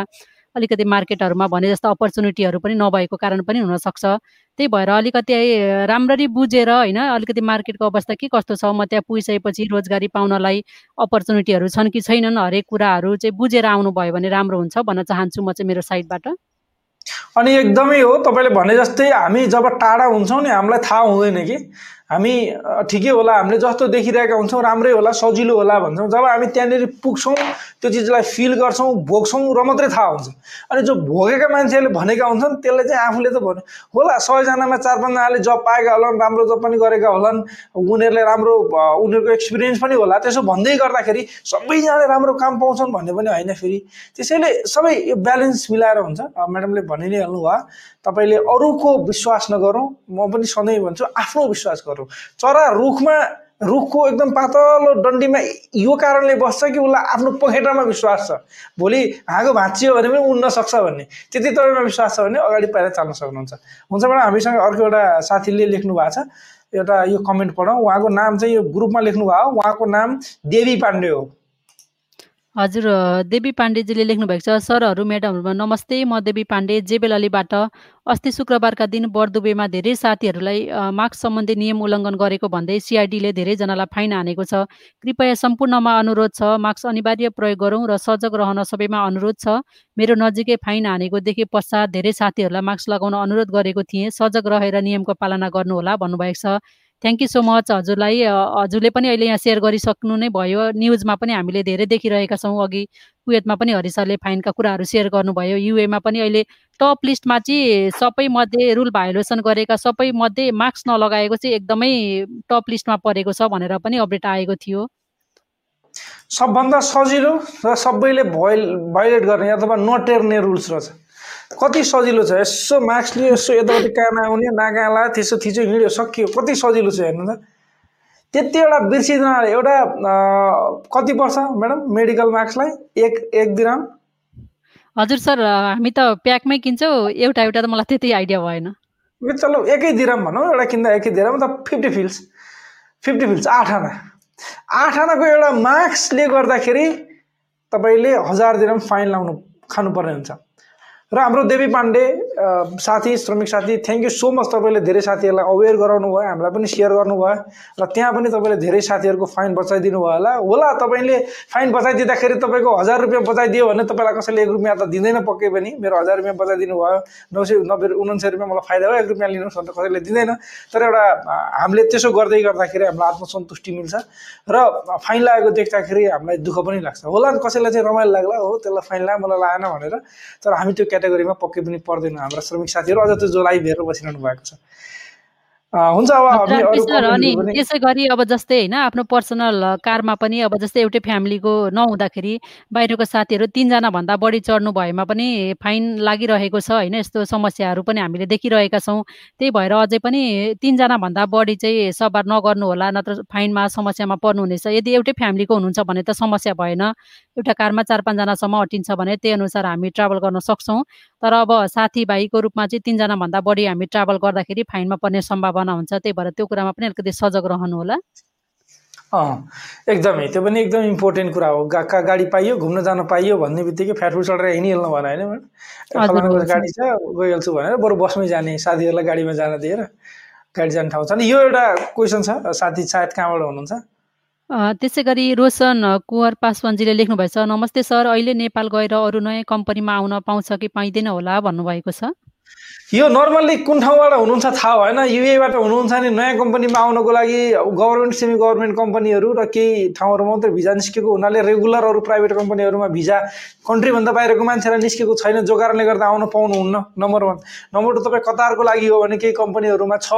अलिकति मार्केटहरूमा भने जस्तो अपर्च्युनिटीहरू पनि नभएको कारण पनि हुनसक्छ। त्यही भएर अलिकति राम्ररी बुझेर होइन अलिकति मार्केटको अवस्था के कस्तो छ म त्यहाँ पुगिसकेपछि रोजगारी पाउनलाई अपर्च्युनिटीहरू छन् कि छैनन् हरेक कुराहरू चाहिँ बुझेर आउनुभयो भने राम्रो हुन्छ भन्न चाहन्छु म चाहिँ मेरो साइडबाट। अनि एकदमै हो तपाईँले भने जस्तै हामी जब टाढा हुन्छौँ नि हामीलाई थाहा हुँदैन कि। हामी ठिकै होला हामीले जस्तो देखिरहेका हुन्छौँ राम्रै होला सजिलो होला भन्छौँ। जब हामी त्यहाँनिर पुग्छौँ त्यो चिजलाई फिल गर्छौँ भोग्छौँ र मात्रै थाहा हुन्छ। अनि जो भोगेका मान्छेहरूले भनेका हुन्छन् त्यसलाई चाहिँ आफूले त भन्यो होला सयजनामा चार पाँचजनाले जब पाएका होलान् राम्रो जब पनि गरेका होलान् उनीहरूले राम्रो उनीहरूको एक्सपिरियन्स पनि होला। त्यसो भन्दै गर्दाखेरि सबैजनाले राम्रो काम पाउँछन् भन्ने पनि होइन फेरि। त्यसैले सबै यो ब्यालेन्स मिलाएर हुन्छ। म्याडमले भनि नै हाल्नु भयो। तपाईँले अरूको विश्वास नगरौँ म पनि सधैँ भन्छु आफ्नो विश्वास गरौँ। चरा रुखमा रुखको एकदम पातलो डन्डीमा यो कारणले बस्छ कि उसलाई आफ्नो पखेटामा विश्वास छ? भोलि हाँगो भाँचियो भने पनि उड्न सक्छ भन्ने। त्यति तपाईँमा विश्वास छ भने अगाडि पाएर चाल्न सक्नुहुन्छ। हुन्छ म्याडम हामीसँग अर्को एउटा साथीले लेख्नु भएको छ। एउटा यो कमेन्ट पढौँ उहाँको नाम चाहिँ यो ग्रुपमा लेख्नु भयो उहाँको नाम देवी पाण्डे हो। हजुर देवी पाण्डेजीले लेख्नुभएको छ सरहरू म्याडमहरूमा नमस्ते म देवी पाण्डे जेबेल अलीबाट अस्ति शुक्रबारका दिन बर्दुबेमा धेरै साथीहरूलाई मास्क सम्बन्धी नियम उल्लङ्घन गरेको भन्दै सिआइडीले धेरैजनालाई फाइन हानेको छ। कृपया सम्पूर्णमा अनुरोध छ मास्क अनिवार्य प्रयोग गरौँ र सजग रहन सबैमा अनुरोध छ। मेरो नजिकै फाइन हानेको देखे पश्चात धेरै साथीहरूलाई मास्क लगाउन अनुरोध गरेको थिएँ सजग रहेर नियमको पालना गर्नुहोला भन्नुभएको छ। थ्याङ्क यू सो मच हजुरलाई हजुरले पनि अहिले यहाँ सेयर गरिसक्नु नै भयो। न्युजमा पनि हामीले धेरै देखिरहेका छौँ। अघि कुवेतमा पनि हरि सरले फाइनका कुराहरू सेयर गर्नुभयो। युएमा पनि अहिले टप लिस्टमा चाहिँ सबै मध्ये रुल भायोलेसन गरेका सबै मध्ये मार्क्स नलगाएको चाहिँ एकदमै टप लिस्टमा परेको छ भनेर पनि अपडेट आएको थियो। सबभन्दा सजिलो र सबैले भोइल भाइलेट गर्ने अथवा नटेर्ने रुल्स रहेछ। कति सजिलो छ? यसो मार्क्स लियो यसो यताउति कहाँ आउने नाका ला त्यसो थिचो हिँड्यो सकियो कति सजिलो छ हेर्नु त? त्यति एउटा बिर्सिँदैन एउटा कति पर्छ म्याडम मेडिकल मार्क्सलाई? एक एक दिराम? हजुर सर हामी त प्याकमै किन्छौँ। एउटा एउटा त मलाई त्यति आइडिया भएन। चलो एकै दिराम भनौँ एउटा किन्दा एकै दिराम त फिफ्टी फिल्स। फिफ्टी फिल्स आठ आना आठ आनाको एउटा मार्क्सले गर्दाखेरि तपाईँले हजार दिराम फाइन लाउनु खानुपर्ने हुन्छ। र हाम्रो देवी पाण्डे साथी श्रमिक साथी थ्याङ्क यू सो मच तपाईँले धेरै साथीहरूलाई अवेर गराउनु भयो हामीलाई पनि सेयर गर्नुभयो र त्यहाँ पनि तपाईँले धेरै साथीहरूको फाइन बचाइदिनु भयो होला। होला तपाईँले फाइन बचाइदिँदाखेरि तपाईँको हजार रुपियाँ बचाइदियो भने तपाईँलाई कसैले एक रुपियाँ त दिँदैन पक्कै पनि। मेरो हजार रुपियाँ बचाइदिनु भयो नौ सय नब्बे उनान्सय रुपियाँ मलाई फाइदा भयो एक रुपियाँ लिनुहोस् त कसैले दिँदैन। तर एउटा हामीले त्यसो गर्दै गर्दाखेरि हामीलाई आत्मसन्तुष्टि मिल्छ र फाइन लागेको देख्दाखेरि हामीलाई दुःख पनि लाग्छ। होला कसैलाई चाहिँ रमाइलो लाग्ला हो त्यसलाई फाइन ला मलाई लागेन भनेर। तर हामी त्यो क्याटेगोरीमा पक्कै पनि पर्दैन। हाम्रा श्रमिक साथीहरू अझ त्यो जो लाइभ हेरेर बसिरहनु भएको छ। हुन्छ अब अनि त्यसै गरी अब जस्तै होइन आफ्नो पर्सनल कारमा पनि अब जस्तै एउटै फ्यामिलीको नहुँदाखेरि बाहिरको साथीहरू तिनजना भन्दा बढी चढ्नु भएमा पनि फाइन लागिरहेको छ होइन यस्तो समस्याहरू पनि हामीले देखिरहेका छौँ। त्यही भएर अझै पनि तिनजना भन्दा बढी चाहिँ सवार नगर्नु होला नत्र फाइनमा समस्यामा पर्नुहुनेछ। यदि एउटै फ्यामिलीको हुनुहुन्छ भने त समस्या भएन एउटा कारमा चार पाँचजनासम्म अटिन्छ भने त्यही अनुसार हामी ट्राभल गर्न सक्छौँ। तर अब साथीभाइको रूपमा चाहिँ तिनजना बढी हामी ट्राभल गर्दाखेरि फाइनमा पर्ने सम्भावना हुन्छ त्यही भएर त्यो कुरामा पनि अलिकति सजग रहनु होला। एकदमै। त्यो पनि एकदम इम्पोर्टेन्ट कुरा हो। गा गाडी पाइयो घुम्न जान पाइयो भन्ने बित्तिकै फ्याटफुट चढेर हिँडिहाल्नु भएन होइन गाडी छ गइहाल्छु भनेर बरु बसमै जाने साथीहरूलाई गाडीमा जान दिएर गाडी जाने ठाउँ छ। अनि यो एउटा क्वेसन छ साथी सायद कहाँबाट हुनुहुन्छ? त्यसै गरी रोशन कुँवर पासवानजीले लेख्नुभएछ नमस्ते सर अहिले नेपाल गएर अरू नयाँ कम्पनीमा आउन पाउँछ कि पाइँदैन होला भन्नुभएको छ? यो नर्मल्ली कुन ठाउँबाट हुनुहुन्छ थाहा भएन। युएबाट हुनुहुन्छ नि नयाँ कम्पनीमा आउनको लागि गभर्मेन्ट सेमी गभर्मेन्ट कम्पनीहरू र केही ठाउँहरूमा मात्रै भिजा निस्केको हुनाले रेगुलर अरू प्राइभेट कम्पनीहरूमा भिजा कन्ट्रीभन्दा बाहिरको मान्छेलाई निस्केको छैन। जो कारणले गर्दा आउन पाउनुहुन्न नम्बर वान नम्बर टू तपाईँ कतारको लागि हो भने केही कम्पनीहरूमा छ।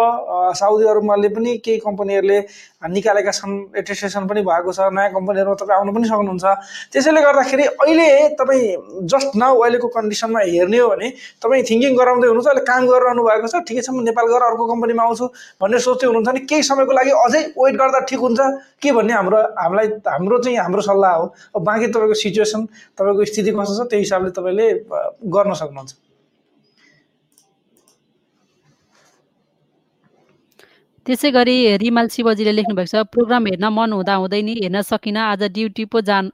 साउदी अरबमाले पनि केही कम्पनीहरूले निकालेका छन्। एटेस्टेसन पनि भएको छ। नयाँ कम्पनीहरूमा तपाईँ आउनु पनि सक्नुहुन्छ। त्यसैले गर्दाखेरि अहिले तपाईँ जस्ट नाउ अहिलेको कन्डिसनमा हेर्ने हो भने तपाईँ थिङ्किङ गराउँदै हुनुहुन्छ अहिले काम गरिरहनु भएको छ ठिकै छ म नेपाल गएर अर्को कम्पनीमा आउँछु भनेर सोच्दै हुनुहुन्छ भने केही समयको लागि अझै वेट गर्दा ठिक हुन्छ। के भन्ने हाम्रो हामीलाई हाम्रो चाहिँ हाम्रो सल्लाह हो। बाँकी तपाईँको सिचुएसन तपाईँको स्थिति कस्तो छ त्यही हिसाबले तपाईँले गर्न सक्नुहुन्छ। त्यसै गरी रिमाल शिवजीले लेख्नुभएको छ प्रोग्राम हेर्न मन हुँदा हुँदै नि हेर्न सकिनँ। आज ड्युटी पो जान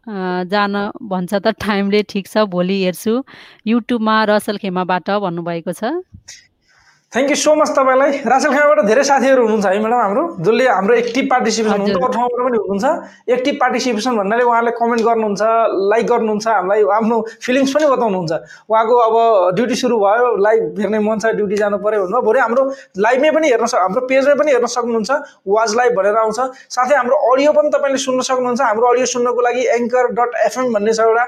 जान भन्छ त टाइमले ठिक छ भोलि हेर्छु। युट्युबमा रसल खेमाबाट भन्नुभएको छ। थ्याङ्क यू सो मच तपाईँलाई। रासेल खाँबाट धेरै साथीहरू हुनुहुन्छ है म्याडम हाम्रो। जसले हाम्रो एक्टिभ पार्टिसिपेसन हुन्छ अरू ठाउँबाट पनि हुनुहुन्छ। एक्टिभ पार्टिसिपेसन भन्नाले उहाँले कमेन्ट गर्नुहुन्छ लाइक गर्नुहुन्छ हामीलाई आफ्नो फिलिङ्स पनि बताउनुहुन्छ। उहाँको अब ड्युटी सुरु भयो लाइभ हेर्ने मन छ ड्युटी जानु पऱ्यो भन्नुभयो। भोलि हाम्रो लाइभमै पनि हेर्न सक् हाम्रो पेजमै पनि हेर्न सक्नुहुन्छ। वाच लाइभ भनेर आउँछ। साथै हाम्रो अडियो पनि तपाईँले सुन्न सक्नुहुन्छ। हाम्रो अडियो सुन्नको लागि एङ्कर डट एफएम भन्ने छ एउटा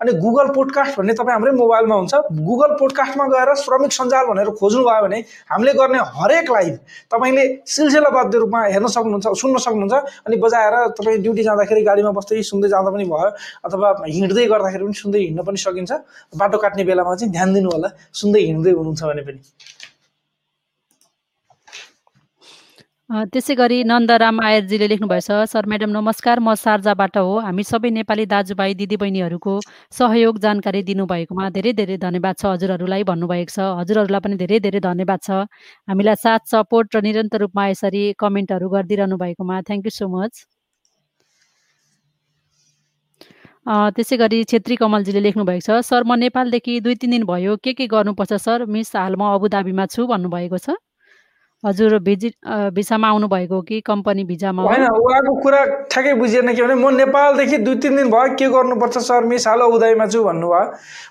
अनि गुगल पोडकास्ट भन्ने तपाईँ हाम्रै मोबाइलमा हुन्छ। गुगल पोडकास्टमा गएर श्रमिक सञ्जाल भनेर खोज्नुभयो भने हामीले गर्ने हरेक लाइभ तपाईँले सिलसिलाबद्ध रूपमा हेर्न सक्नुहुन्छ सुन्न सक्नुहुन्छ अनि बजाएर तपाईँ ड्युटी जाँदाखेरि गाडीमा बस्दै सुन्दै जाँदा पनि भयो अथवा हिँड्दै गर्दाखेरि पनि सुन्दै हिँड्न पनि सकिन्छ। बाटो काट्ने बेलामा चाहिँ ध्यान दिनु होला सुन्दै हिँड्दै हुनुहुन्छ भने पनि। त्यसै गरी नन्दराम आयरजीले लेख्नुभएछ सर म्याडम नमस्कार। म सार्जाबाट हो। हामी सबै नेपाली दाजुभाइ दिदीबहिनीहरूको सहयोग जानकारी दिनुभएकोमा धेरै धेरै धन्यवाद छ हजुरहरूलाई भन्नुभएको छ। हजुरहरूलाई पनि धेरै धेरै धन्यवाद छ। हामीलाई साथ सपोर्ट र निरन्तर रूपमा यसरी कमेन्टहरू गरिदिइरहनु भएकोमा थ्याङ्क यू सो मच त्यसै गरी छेत्री कमलजीले लेख्नुभएको छ सर म नेपालदेखि दुई तिन दिन भयो। के के गर्नुपर्छ सर? मिस हाल म अबुधाबीमा छु भन्नुभएको छ। हजुर भिजिट भिसामा आउनुभएको कि कम्पनी भिजामा होइन उहाँको कुरा ठ्याक्कै बुझिएन के भने म नेपालदेखि दुई तिन दिन भयो के गर्नुपर्छ सर? मिस हाल उदाईमा छु भन्नुभयो।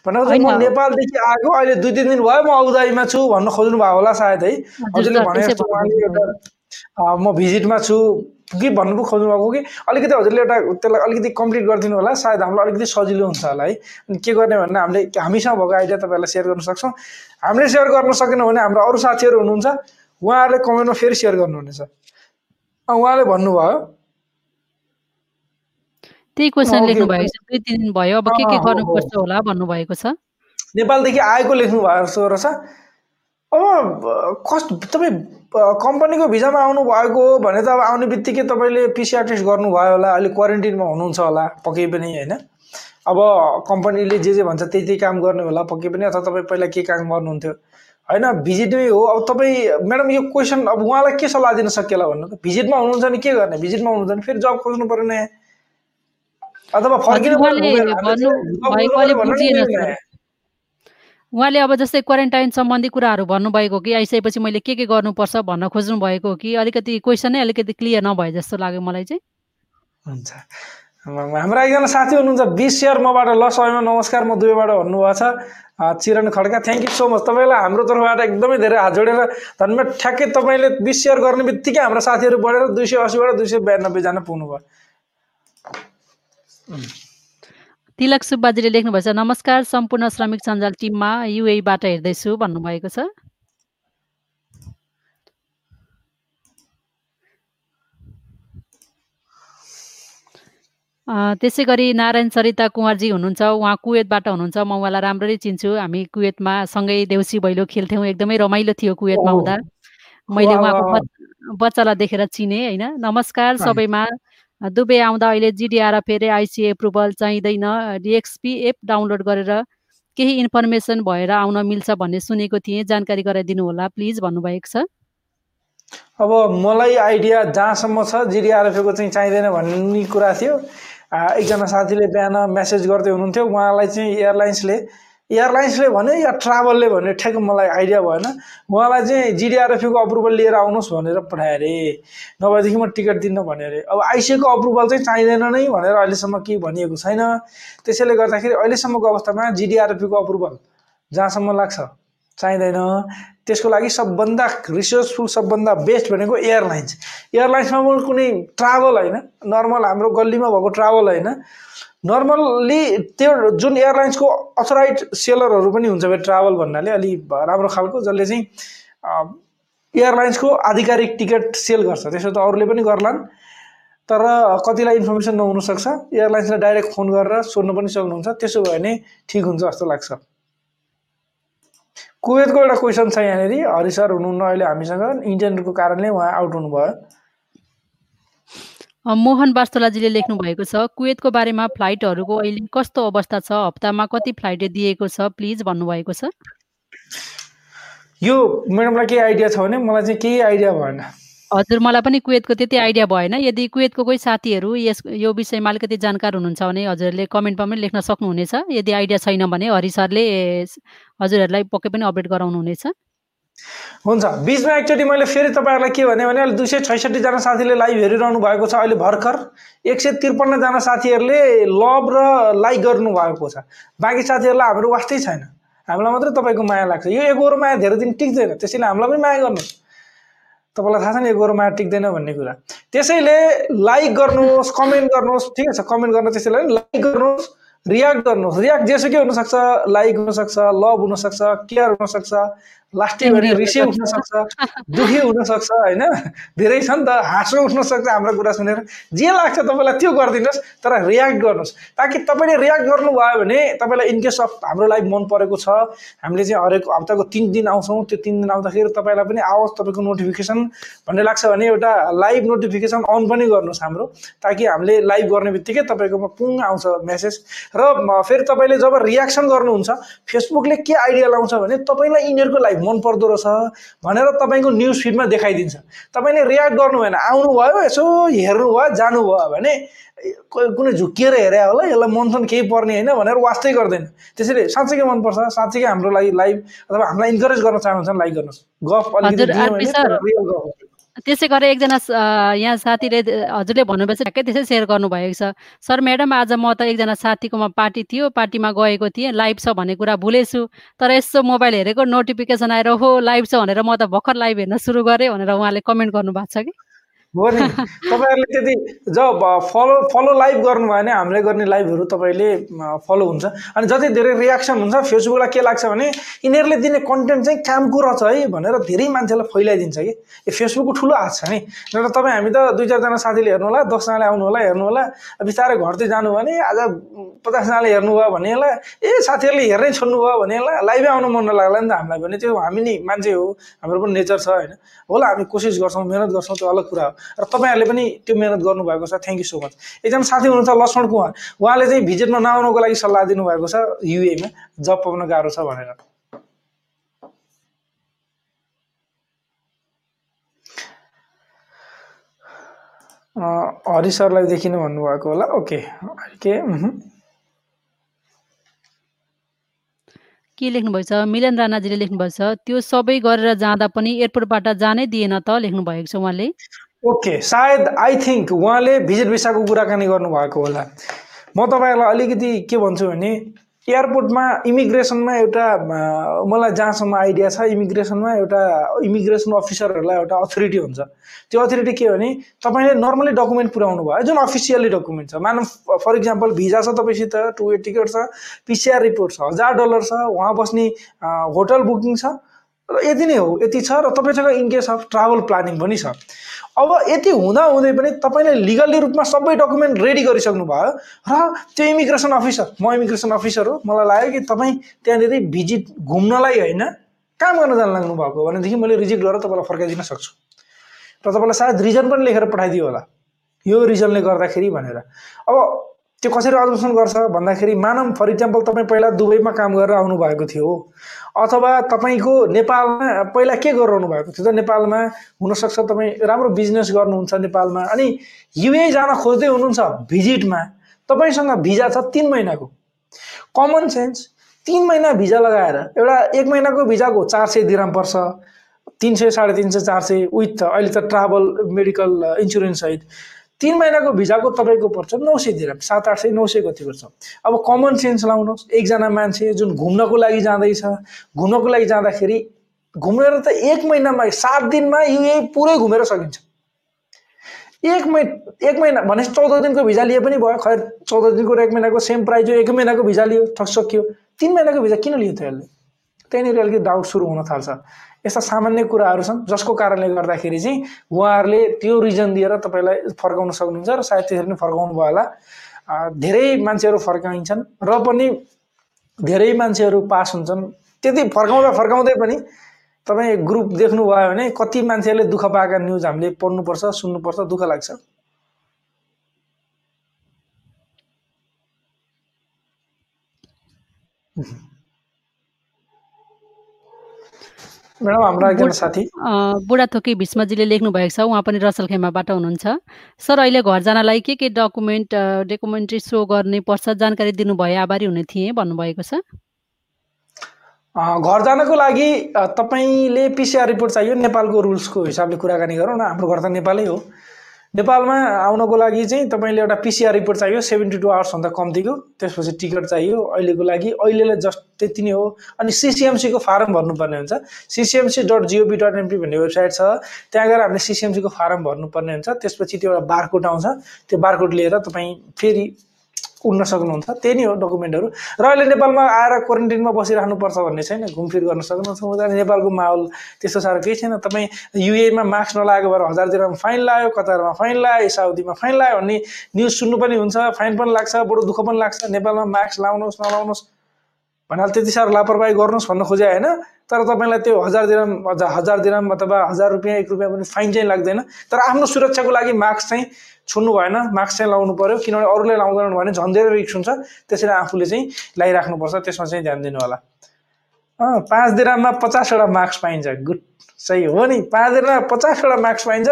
भनेको म नेपालदेखि आएको अहिले दुई तिन दिन भयो म उदाईमा छु भन्न खोज्नु भएको होला सायद है। हजुरले भने जस्तो उहाँले एउटा अँ, म भिजिटमा छु कि भन्नु खोज्नु भएको कि? अलिकति हजुरले एउटा त्यसलाई अलिकति कम्प्लिट गरिदिनु होला। सायद हामीलाई अलिकति सजिलो हुन्छ होला है। अनि के गर्ने भन्दा हामीले हामीसँग भएको आइडिया तपाईँहरूलाई सेयर गर्न सक्छौँ। हामीले सेयर गर्न सकेनौँ भने हाम्रो अरू साथीहरू हुनुहुन्छ। उहाँहरूले कमेन्टमा फेरि सेयर गर्नुहुनेछ उहाँले भन्नुभयो त्यही क्वेसन लेख्नु। भएको छ दुई तिन दिन भयो। अब के के गर्नुपर्छ होला भन्नुभएको छ? नेपालदेखि आएको लेख्नु भएको रहेछ। अब कस्ट तपाईँ कम्पनीको भिजामा आउनु भएको हो भने त अब आउने बित्तिकै तपाईँले पिसिआर टेस्ट गर्नुभयो होला। अहिले क्वारेन्टिनमा हुनुहुन्छ होला पक्कै पनि होइन? अब कम्पनीले जे जे भन्छ त्यही त्यही काम गर्ने होला पक्कै पनि। अथवा तपाईँ पहिला के काम गर्नुहुन्थ्यो? होइन भिजिटमै हो। अब तपाईँ म्याडम यो क्वेसन अब उहाँलाई के सल्लाह दिन सकिएला भन्नु त? भिजिटमा हुनुहुन्छ भने के गर्ने? भिजिटमा हुनुहुन्छ भने फेरि जब खोज्नु पऱ्यो नयाँ अथवा फर्किनु उहाँले नि अब जस्तै क्वारेन्टाइन सम्बन्धी कुराहरू भन्नुभएको हो कि आइसकेपछि मैले के के गर्नुपर्छ भन्न खोज्नु भएको हो कि अलिकति क्वेसनै अलिकति क्लियर नभए जस्तो लाग्यो मलाई चाहिँ। हुन्छ। हाम्रो एकजना साथी हुनुहुन्छ बिस सेयर मबाट ल सबैमा नमस्कार म दुवैबाट भन्नुभएको छ। Chiran Khadka thank you so much तपाईँलाई हाम्रो तर्फबाट एकदमै धेरै हात जोडेर धन्यवाद। ठ्याक्कै तपाईँले बिस सेयर गर्ने बित्तिकै हाम्रो साथीहरू बढेर दुई सय असीबाट दुई सय बयानब्बेजना पुग्नुभयो। तिलक सुब्बाजीले छ नमस्कार सम्पूर्ण श्रमिक सञ्जाल टिममा युएबाट हेर्दैछु भन्नुभएको छ। अ, त्यसै गरी नारायण सरिता कुँवरजी हुनुहुन्छ उहाँ कुवेतबाट हुनुहुन्छ। म उहाँलाई राम्ररी चिन्छु। हामी कुवेतमा सँगै देउसी भैलो खेल्थ्यौँ। एकदमै रमाइलो थियो कुवेतमा ओहो। हुँदा। मैले उहाँको वाह, बच- बच्चालाई देखेर चिने होइन? नमस्कार अँ। सबैमा। दुबई आउँदा अहिले जिडिआर फेरि आइसिए एप्रुभल चाहिँदैन। डिएक्सपी एप डाउनलोड गरेर केही इन्फर्मेसन भएर आउन मिल्छ भन्ने सुनेको थिएँ। जानकारी गराइदिनु होला प्लिज भन्नुभएको छ। अब मलाई आइडिया जहाँसम्म छ जिडिआरएफको चाहिँ चाहिँदैन भन्ने कुरा थियो। एकजना साथीले बिहान मेसेज गर्दै हुनुहुन्थ्यो। उहाँलाई चाहिँ एयरलाइन्सले एयरलाइन्सले भन्यो या ट्राभलले भन्यो ठ्याक्क मलाई आइडिया भएन। उहाँलाई चाहिँ जिडिआरएफको अप्रुभल लिएर आउनुहोस् भनेर पठायो अरे नभएदेखि म टिकट दिन्न भन्यो अरे अब आइसिएको अप्रुभल चाहिँ चाहिँदैन नै भनेर अहिलेसम्म केही भनिएको छैन। त्यसैले गर्दाखेरि अहिलेसम्मको अवस्थामा जिडिआरएफको अप्रुभल जहाँसम्म लाग्छ। चाहिँदैन। त्यसको लागि सबभन्दा रिसोर्सफुल सबभन्दा बेस्ट भनेको एयरलाइन्स एयरलाइन्समा पनि कुनै ट्राभल होइन। नर्मल हाम्रो गल्लीमा भएको ट्राभल होइन। नर्मल्ली त्यो जुन एयरलाइन्सको अथोराइज सेलरहरू पनि हुन्छ फेरि ट्राभल भन्नाले अलि राम्रो खालको जसले चाहिँ एयरलाइन्सको आधिकारिक टिकट सेल गर्छ। त्यसो त अरूले पनि गर्लान्। तर कतिलाई इन्फर्मेसन नहुनसक्छ। एयरलाइन्सलाई डाइरेक्ट फोन गरेर सोध्नु पनि सक्नुहुन्छ। त्यसो भयो भने ठिक हुन्छ जस्तो लाग्छ। कुवेतको एउटा क्वेसन छ यहाँनिर। हरि सर हुनुहुन्न अहिले हामीसँग। इन्टरनेटको कारणले उहाँ आउट हुनुभयो। मोहन वास्तोलाजीले लेख्नु भएको छ कुवेतको बारेमा फ्लाइटहरूको अहिले कस्तो अवस्था छ? हप्तामा कति फ्लाइट दिएको छ? प्लिज भन्नुभएको छ। यो म्याडमलाई केही आइडिया छ भने मलाई चाहिँ केही आइडिया भएन। हजुर मलाई पनि कुवेतको त्यति आइडिया भएन। यदि कुवेतको कोही साथीहरू यस यो विषयमा अलिकति जानकार हुनुहुन्छ भने हजुरहरूले कमेन्टमा पनि लेख्न सक्नुहुनेछ। यदि आइडिया छैन भने हरि सरले हजुरहरूलाई पक्कै पनि अपडेट गराउनुहुनेछ। हुन्छ। बिचमा एकचोटि मैले फेरि तपाईँहरूलाई के भने अहिले दुई सय छैसठीजना साथीले लाइभ हेरिरहनु भएको छ। अहिले भर्खर एक सय त्रिपन्नजना साथीहरूले लभ र लाइक गर्नुभएको छ। बाँकी साथीहरूलाई हाम्रो वास्तै छैन। हामीलाई मात्रै तपाईँको माया लाग्छ। यो एगोरो माया धेरै दिन टिक्दैन। त्यसैले हामीलाई पनि माया गर्नुहोस्। तपाईँलाई थाहा छ नि एगोरो माया टिक्दैन भन्ने कुरा। त्यसैले लाइक गर्नुहोस् कमेन्ट गर्नुहोस् ठिकै छ कमेन्ट गर्न त्यसैले लाइक गर्नुहोस् रियाक्ट गर्नुहोस्। रियाक्ट जेसुकै हुनसक्छ लाइक हुनसक्छ लभ हुनसक्छ केयर हुनसक्छ। लास्टै भने रिसै उठ्न सक्छ दुखी हुनसक्छ होइन? धेरै छ नि त हाँसो उठ्न सक्छ हाम्रो कुरा सुनेर। जे लाग्छ तपाईँलाई त्यो गरिदिनुहोस् तर रियाक्ट गर्नुहोस्। ताकि तपाईँले रियाक्ट गर्नुभयो भने तपाईँलाई इनकेस अफ हाम्रो लाइफ मन परेको छ हामीले चाहिँ हरेक हप्ताको तिन दिन आउँछौँ। त्यो तिन दिन आउँदाखेरि तपाईँलाई पनि आओस् तपाईँको नोटिफिकेसन भन्ने लाग्छ भने एउटा लाइभ नोटिफिकेसन अन पनि गर्नुहोस् हाम्रो। ताकि हामीले लाइभ गर्ने बित्तिकै तपाईँकोमा पुङ आउँछ मेसेज र फेरि तपाईँले जब रियाक्सन गर्नुहुन्छ फेसबुकले के आइडिया लाउँछ भने तपाईँलाई यिनीहरूको लाइभ मन पर्दो रहेछ भनेर तपाईँको न्युज फिडमा देखाइदिन्छ। तपाईँले रियाक्ट गर्नु भएन आउनुभयो यसो हेर्नुभयो जानुभयो भने कुनै झुक्किएर हेरे होला यसलाई मन सन केही पर्ने होइन भनेर वास्तै गर्दैन। त्यसैले साँच्चीकै मनपर्छ साँच्चीकै हाम्रो लागि लाइभ अथवा हामीलाई इन्करेज गर्न चाहनुहुन्छ लाइक गर्नुहोस्। गफ अलिकति त्यसै गरेर एकजना यहाँ साथीले हजुरले भन्नुभएछ ठ्याक्कै त्यसै सेयर गर्नुभएको छ। सर म्याडम आज म त एकजना साथीकोमा पार्टी थियो पार्टीमा गएको थिएँ लाइभ छ भन्ने कुरा भुलेछु। तर यसो मोबाइल हेरेको नोटिफिकेसन आएर हो लाइभ छ भनेर म त भर्खर लाइभ हेर्न सुरु गरेँ भनेर उहाँले कमेन्ट गर्नुभएको छ कि? हो नि? तपाईँहरूले त्यति जब फलो फलो लाइभ गर्नुभयो भने हामीले गर्ने लाइभहरू तपाईँले फलो हुन्छ। अनि जति धेरै रियाक्सन हुन्छ फेसबुकलाई के लाग्छ भने यिनीहरूले दिने कन्टेन्ट चाहिँ कामको रहेछ है भनेर धेरै मान्छेलाई फैलाइदिन्छ कि। यो फेसबुकको ठुलो हात छ नि। नत्र तपाईँ हामी त दुई चारजना साथीले हेर्नु होला दसजनाले आउनु होला हेर्नु होला बिस्तारै घरतिर जानु भने आज पचासजनाले हेर्नुभयो भने होला ए साथीहरूले हेर्नै छोड्नु भयो भने होला लाइभै आउनु मन नलाग्ला नि त हामीलाई भने। त्यो हामी नि मान्छे हो हाम्रो पनि नेचर छ होइन। होला हामी कोसिस गर्छौँ मिहिनेत गर्छौँ त्यो अलग कुरा हो। र तपाईँहरूले पनि त्यो मिहिनेत गर्नुभएको छ। थ्याङ्क यू सो मच एकजना साथी हुनुहुन्छ लक्ष्मण कुमार। उहाँले चाहिँ भिजिटमा नआउनुको लागि सल्लाह दिनुभएको छ युएमा जब पाउन गाह्रो छ भनेर। हरि सरलाई देखिनु भन्नुभएको होला। ओके के। के छ मिलन राणाजीले लेख्नुभएको छ त्यो सबै गरेर जाँदा पनि एयरपोर्टबाट जानै दिएन त? लेख्नुभएको छ उहाँले। ओके सायद आई थिङ्क उहाँले भिजिट भिसाको कुराकानी गर्नुभएको होला। म तपाईँहरूलाई अलिकति के भन्छु भने एयरपोर्टमा इमिग्रेसनमा एउटा मलाई जहाँसम्म आइडिया छ इमिग्रेसनमा एउटा इमिग्रेसन अफिसरहरूलाई एउटा अथोरिटी हुन्छ। त्यो अथोरिटी के भने तपाईँले नर्मली डकुमेन्ट पुऱ्याउनु भयो जुन अफिसियल्ली डकुमेन्ट छ। मानव फर इक्जाम्पल भिजा छ तपाईँसित टु वे टिकट छ पिसिआर रिपोर्ट छ हजार डलर छ उहाँ बस्ने होटल बुकिङ छ र यति नै हो यति छ र तपाईँसँग in case of travel planning पनि छ। अब यति हुँदा हुँदै पनि तपाईँले लिगल्ली रूपमा सबै डकुमेन्ट रेडी गरिसक्नु भयो र त्यो इमिग्रेसन अफिसर म इमिग्रेसन अफिसर हो मलाई लाग्यो कि तपाईँ त्यहाँनिर भिजिट घुम्नलाई होइन काम गर्न जान लाग्नु भएको भनेदेखि मैले रिजेक्ट गरेर तपाईँलाई फर्काइदिन सक्छु। र तपाईँलाई सायद रिजन पनि लेखेर पठाइदियो होला यो रिजनले गर्दाखेरि भनेर। अब त्यो कसरी अब्जर्भेसन गर्छ भन्दाखेरि मानव फर इक्जाम्पल तपाईँ पहिला दुबईमा काम गरेर आउनुभएको थियो। अथवा तपाईँको नेपालमा पहिला के गरिरहनु भएको थियो त? नेपालमा हुनसक्छ तपाईँ राम्रो बिजनेस गर्नुहुन्छ नेपालमा। अनि युए जान खोज्दै हुनुहुन्छ भिजिटमा। तपाईँसँग भिजा छ तिन महिनाको। कमन सेन्स तिन महिना भिजा लगाएर एउटा एक महिनाको भिजाको चार सय दिराम पर्छ। तिन सय साढे तिन सय चार सय विथ अहिले त ट्राभल मेडिकल इन्सुरेन्स सहित। तिन महिनाको भिजाको तपाईँको पर्छ नौ सय दिराम सात आठ सय नौ सय कति पर्छ। अब कमन सेन्स लाउनुहोस्। एकजना मान्छे जुन घुम्नको लागि जाँदैछ घुम्नको लागि जाँदाखेरि घुमेर त एक महिनामा सात दिनमा युए पुरै घुमेर सकिन्छ। एक मै एक महिना भनेपछि चौध दिनको भिजा लिए पनि भयो। खैर चौध दिनको र एक महिनाको सेम प्राइज हो एक महिनाको भिजा लियो ठक सकियो। तिन महिनाको भिजा किन लियो त यसले? त्यहाँनिर अलिकति डाउट सुरु हुन थाल्छ। यस्ता सामान्य कुराहरू छन् जसको कारणले गर्दाखेरि चाहिँ उहाँहरूले त्यो रिजन दिएर तपाईँलाई फर्काउन सक्नुहुन्छ र सायद त्यसरी नै फर्काउनु भयो होला। धेरै मान्छेहरू फर्काइन्छन् र पनि धेरै मान्छेहरू पास हुन्छन्। त्यति फर्काउँदा फर्काउँदै पनि तपाईँ ग्रुप देख्नुभयो भने कति मान्छेहरूले दुःख पाएका न्युज हामीले पढ्नुपर्छ सुन्नुपर्छ दुःख लाग्छ? म्याडम हाम्रो एकजना साथी बुढाथोकी भीष्मजीले लेख्नुभएको छ उहाँ पनि रसलखेमाबाट हुनुहुन्छ। सर अहिले घर जानलाई के के डकुमेन्ट डकुमेन्ट्री सो गर्ने पर्छ जानकारी दिनुभए आभारी हुने थिएँ भन्नुभएको छ। घर जानको लागि तपाईँले पिसिआर रिपोर्ट चाहियो नेपालको रुल्सको हिसाबले कुराकानी गरौँ न हाम्रो घर त नेपालै हो। नेपालमा आउनको लागि चाहिँ तपाईँले एउटा पिसिआर रिपोर्ट चाहियो सेभेन्टी टू आवर्सभन्दा कम्तीको। त्यसपछि टिकट चाहियो अहिलेको लागि अहिलेलाई जस्ट त्यति नै हो। अनि सिसिएमसीको फारम भर्नुपर्ने हुन्छ। CCMC dot gov dot MP भन्ने वेबसाइट छ। त्यहाँ गएर हामीले सिसिएमसीको फारम भर्नुपर्ने हुन्छ। त्यसपछि त्यो एउटा बारकोड आउँछ। त्यो बारकोड लिएर तपाईँ फेरि उड्न सक्नुहुन्छ त्यही नै हो डकुमेन्टहरू र अहिले नेपालमा आएर क्वारेन्टिनमा बसिराख्नुपर्छ भन्ने छैन घुमफिर गर्न सक्नुहुन्छ। हुँदैन नेपालको माहौल त्यस्तो साह्रो केही छैन। तपाईँ युएमा मास्क नलागेको भएर हजार फाइन लाग्यो कतारमा फाइन लाग्यो साउदीमा फाइन लाग्यो भन्ने न्युज सुन्नु पनि हुन्छ फाइन पनि लाग्छ बडो दुःख पनि लाग्छ। नेपालमा मास्क लाउनुहोस् नलाउनुहोस् भन्नाले त्यति साह्रो लापरवाही गर्नुहोस् भन्न खोजे होइन। तर तपाईँलाई त्यो हजार दिराम हजार दिराम अथवा हजार रुपियाँ एक रुपियाँ पनि फाइन चाहिँ लाग्दैन। तर आफ्नो सुरक्षाको लागि मास्क चाहिँ छुन्नु भएन मास्क चाहिँ लाउनु पऱ्यो किनभने अरूले लाउँदैन भने झन् धेरै रिक्स हुन्छ। त्यसरी आफूले चाहिँ लगाइराख्नुपर्छ त्यसमा चाहिँ ध्यान दिनु होला पाँच दिराममा पचासवटा मार्क्स पाइन्छ। गुड सही हो नि। पाँच दिनमा पचासवटा मार्क्स पाइन्छ।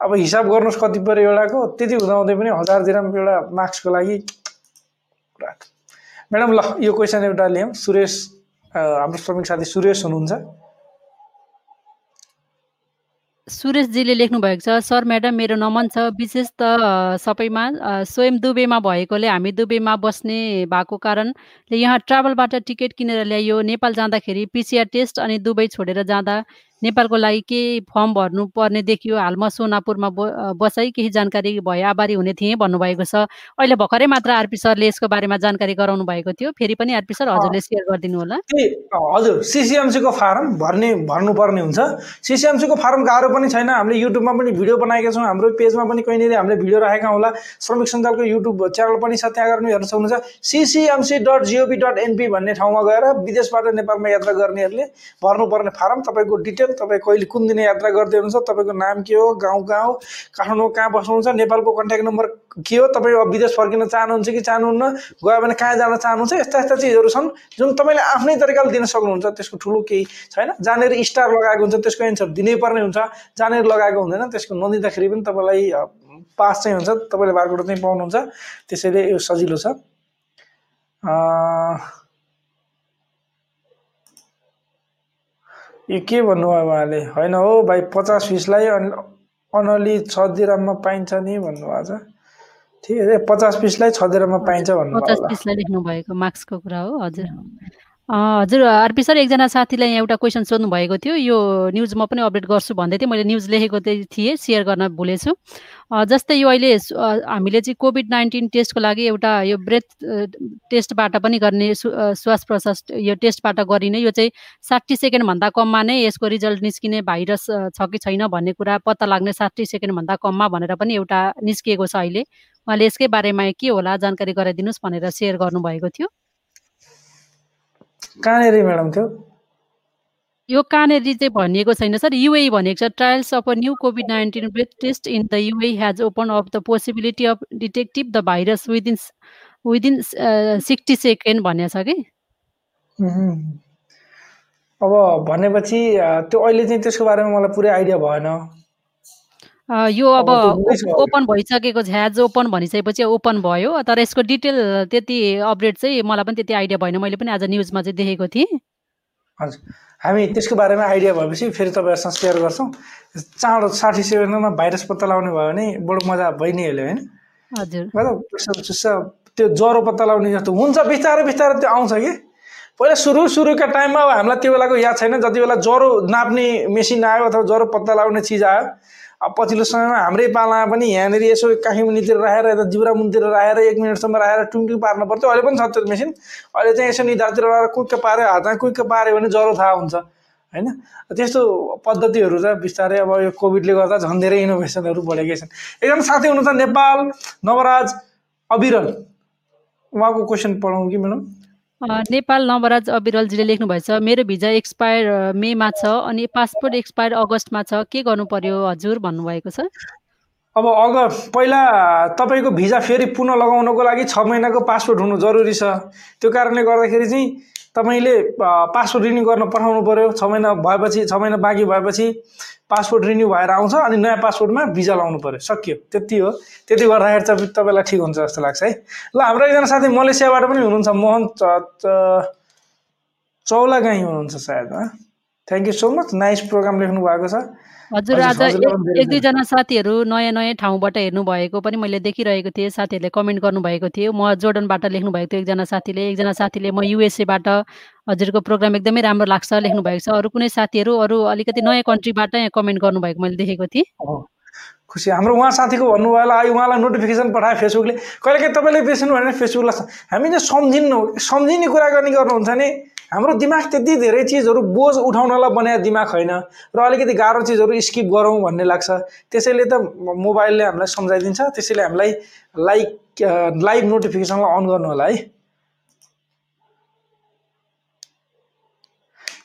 अब हिसाब गर्नुहोस् कति पऱ्यो एउटाको। त्यति हुँदाहुँदै पनि हजार दिराम एउटा मार्क्सको लागि म्याडम ल यो क्वेसन एउटा ल्याउँ सुरेश हाम्रो श्रमिक साथी सुरेश हुनुहुन्छ। सुरेशजीले लेख्नुभएको छ सर म्याडम मेरो नमन छ। विशेष त सबैमा स्वयं दुबईमा भएकोले हामी दुबईमा बस्ने भएको कारणले यहाँ ट्राभलबाट टिकट किनेर ल्याइयो। नेपाल जाँदाखेरि पिसिआर टेस्ट अनि दुबई छोडेर जाँदा नेपालको लागि केही फर्म भर्नुपर्ने देखियो। हाल म सोनापुरमा ब केही जानकारी भए आभारी हुने थिएँ भन्नुभएको छ। अहिले भर्खरै मात्र आरपी सरले यसको बारेमा जानकारी गराउनु भएको थियो। फेरि पनि आरपी सर हजुरले सेयर गरिदिनु होला। हजुर सिसिएमसीको फारम भर्ने भर्नुपर्ने हुन्छ। सिसिएमसीको फारम गाह्रो पनि छैन। हामीले युट्युबमा पनि भिडियो बनाएका छौँ। हाम्रो पेजमा पनि कहीँनिर हामीले भिडियो राखेका होला। श्रमिक सञ्जालको युट्युब च्यानल पनि छ। त्यहाँ गएर हेर्न सक्नुहुन्छ। CCMC dot gov dot NP भन्ने ठाउँमा गएर विदेशबाट नेपालमा यात्रा गर्नेहरूले भर्नुपर्ने फारम। तपाईँको डिटेल तपाईँ कहिले कुन दिन यात्रा गर्दै हुनुहुन्छ तपाईँको नाम के हो गाउँ गाउँ काठमाडौँ कहाँ बस्नुहुन्छ नेपालको कन्ट्याक्ट नम्बर के हो तपाईँ विदेश फर्किन चाहनुहुन्छ कि चाहनुहुन्न गयो भने कहाँ जान चाहनुहुन्छ यस्ता यस्ता चिजहरू छन् जुन तपाईँले आफ्नै तरिकाले दिन सक्नुहुन्छ त्यसको ठुलो केही छैन। जहाँनिर स्टार लगाएको हुन्छ त्यसको एन्सर दिनै पर्ने हुन्छ जहाँनिर लगाएको हुँदैन त्यसको नदिँदाखेरि पनि तपाईँलाई पास चाहिँ हुन्छ तपाईँले बारकोड चाहिँ पाउनुहुन्छ त्यसैले यो सजिलो छ। यो के भन्नुभयो उहाँले? होइन हो भाइ पचास पिसलाई अन- अनली छ दिराममा पाइन्छ नि भन्नुभएको छ। ठिक छ पचास पिसलाई छ दिराममा पाइन्छ भन्नुभयो पचास पिसलाई लेख्नुभएको मार्क्सको कुरा हो हजुर। हजुर आरपी सर एकजना साथीलाई यहाँ एउटा क्वेसन सोध्नु भएको थियो। यो न्युज म पनि अपडेट गर्छु भन्दै थिएँ। मैले न्युज लेखेको थिएँ सेयर गर्न भुलेछु। जस्तै यो अहिले हामीले चाहिँ कोभिड नाइन्टिन टेस्टको लागि एउटा यो ब्रेथ टेस्टबाट पनि गर्ने श्वास प्रश्वास यो टेस्टबाट गरिने यो चाहिँ साठी सेकेन्डभन्दा कममा नै यसको रिजल्ट निस्किने भाइरस छ कि छैन भन्ने कुरा पत्ता लाग्ने साठी सेकेन्डभन्दा कममा भनेर पनि एउटा निस्किएको छ अहिले। उहाँले यसकै बारेमा के होला जानकारी गराइदिनुहोस् भनेर सेयर गर्नुभएको थियो। कहाँनिर म्याडम थियो यो कहाँनिर चाहिँ भनिएको छैन सर युए भनेको छ trials of a new COVID nineteen breath test in the UAE has open of the possibility of detective the virus within within sixty second भनेको छ कि। अब भनेपछि त्यो अहिले चाहिँ त्यसको बारेमा मलाई पुरै आइडिया भएन यो अब। ओपन भइसकेको छ ह्याज ओपन भनिसकेपछि ओपन भयो तर यसको डिटेल त्यति अपडेट चाहिँ मलाई पनि त्यति आइडिया भएन मैले पनि आज न्युजमा चाहिँ देखेको थिएँ हजुर। हामी त्यसको बारेमा आइडिया भएपछि फेरि तपाईँहरूसँग सेयर गर्छौँ। चाँडो साठी सेकेन्डमा भाइरस पत्ता लगाउने भयो भने बडो मजा भइ नै हाल्यो होइन। हजुर। मतलब प्रेसर चुस्सा त्यो ज्वरो पत्ता लगाउने जस्तो हुन्छ बिस्तारै बिस्तारै त्यो आउँछ कि। पहिला सुरु सुरुका टाइममा अब हामीलाई त्यो बेलाको याद छैन। जति बेला ज्वरो नाप्ने मेसिन आयो अथवा ज्वरो पत्ता लगाउने चिज आयो अब पछिल्लो समयमा हाम्रै पालामा पनि यहाँनिर यसो काखी मुनितिर राखेर यता जिब्रा मुनितिर राखेर एक मिनटसम्म राखेर टुङ पार्नु पर्थ्यो। अहिले पनि छ त्यो मेसिन। अहिले चाहिँ यसो निधारतिर राखेर कुइक्क पाऱ्यो हातमा कुइक्क पाऱ्यो भने ज्वरो थाहा हुन्छ होइन? त्यस्तो पद्धतिहरू चाहिँ बिस्तारै अब यो कोभिडले गर्दा झन् धेरै इनोभेसनहरू बढेकै छन्। एकजना साथी हुनुहुन्छ नेपाल नवराज अविरल। उहाँको क्वेसन पढौँ कि म्याडम नेपाल नवराज अविरलजीले लेख्नुभएछ मेरो भिजा एक्सपायर मेमा छ अनि पासपोर्ट एक्सपायर अगस्तमा छ। के गर्नु पर्यो हजुर भन्नुभएको छ? अब अगर पहिला तपाईँको भिजा फेरि पुनः लगाउनको लागि छ महिनाको पासपोर्ट हुनु जरुरी छ। त्यो कारणले गर्दाखेरि चाहिँ तपाईँले पासपोर्ट रिन्यू गर्न पठाउनु पऱ्यो छ महिना भएपछि छ महिना बाँकी भएपछि पासपोर्ट रिन्यू भएर आउँछ अनि नयाँ पासपोर्टमा भिजा लाउनु पऱ्यो सकियो। त्यति हो। त्यति गर्दाखेरि चाहिँ तपाईँलाई ठिक हुन्छ जस्तो लाग्छ है। ल हाम्रो एकजना साथी मलेसियाबाट पनि हुनुहुन्छ मोहन चौलागाई हुनुहुन्छ सायद thank you so much nice program लेख्नु भएको छ। हजुर आज एक दुईजना साथीहरू नयाँ नयाँ ठाउँबाट हेर्नु भएको पनि मैले देखिरहेको थिएँ साथीहरूले कमेन्ट गर्नुभएको थियो। म जोर्डनबाट लेख्नुभएको थियो एकजना साथीले एकजना साथीले म युएसएबाट हजुरको प्रोग्राम एकदमै राम्रो लाग्छ लेख्नुभएको छ। अरू कुनै साथीहरू अरू अलिकति नयाँ कन्ट्रीबाट यहाँ कमेन्ट गर्नुभएको मैले देखेको थिएँ। खुसी। हाम्रो उहाँ साथीको भन्नुभयो होला आई उहाँलाई नोटिफिकेसन पठायो फेसबुकले। कहिलेकाहीँ तपाईँले बिर्सिनु भने फेसबुकलाई। हामीले सम्झिनु सम्झिने कुरा गर्ने गर्नुहुन्छ भने हाम्रो दिमाग त्यति धेरै चिजहरू बोझ उठाउनलाई बनाएको दिमाग होइन। र अलिकति गाह्रो चिजहरू स्किप गरौँ भन्ने लाग्छ। त्यसैले त मोबाइलले हामीलाई सम्झाइदिन्छ त्यसैले हामीलाई लाइक लाइभ नोटिफिकेसनलाई अन गर्नु होला है।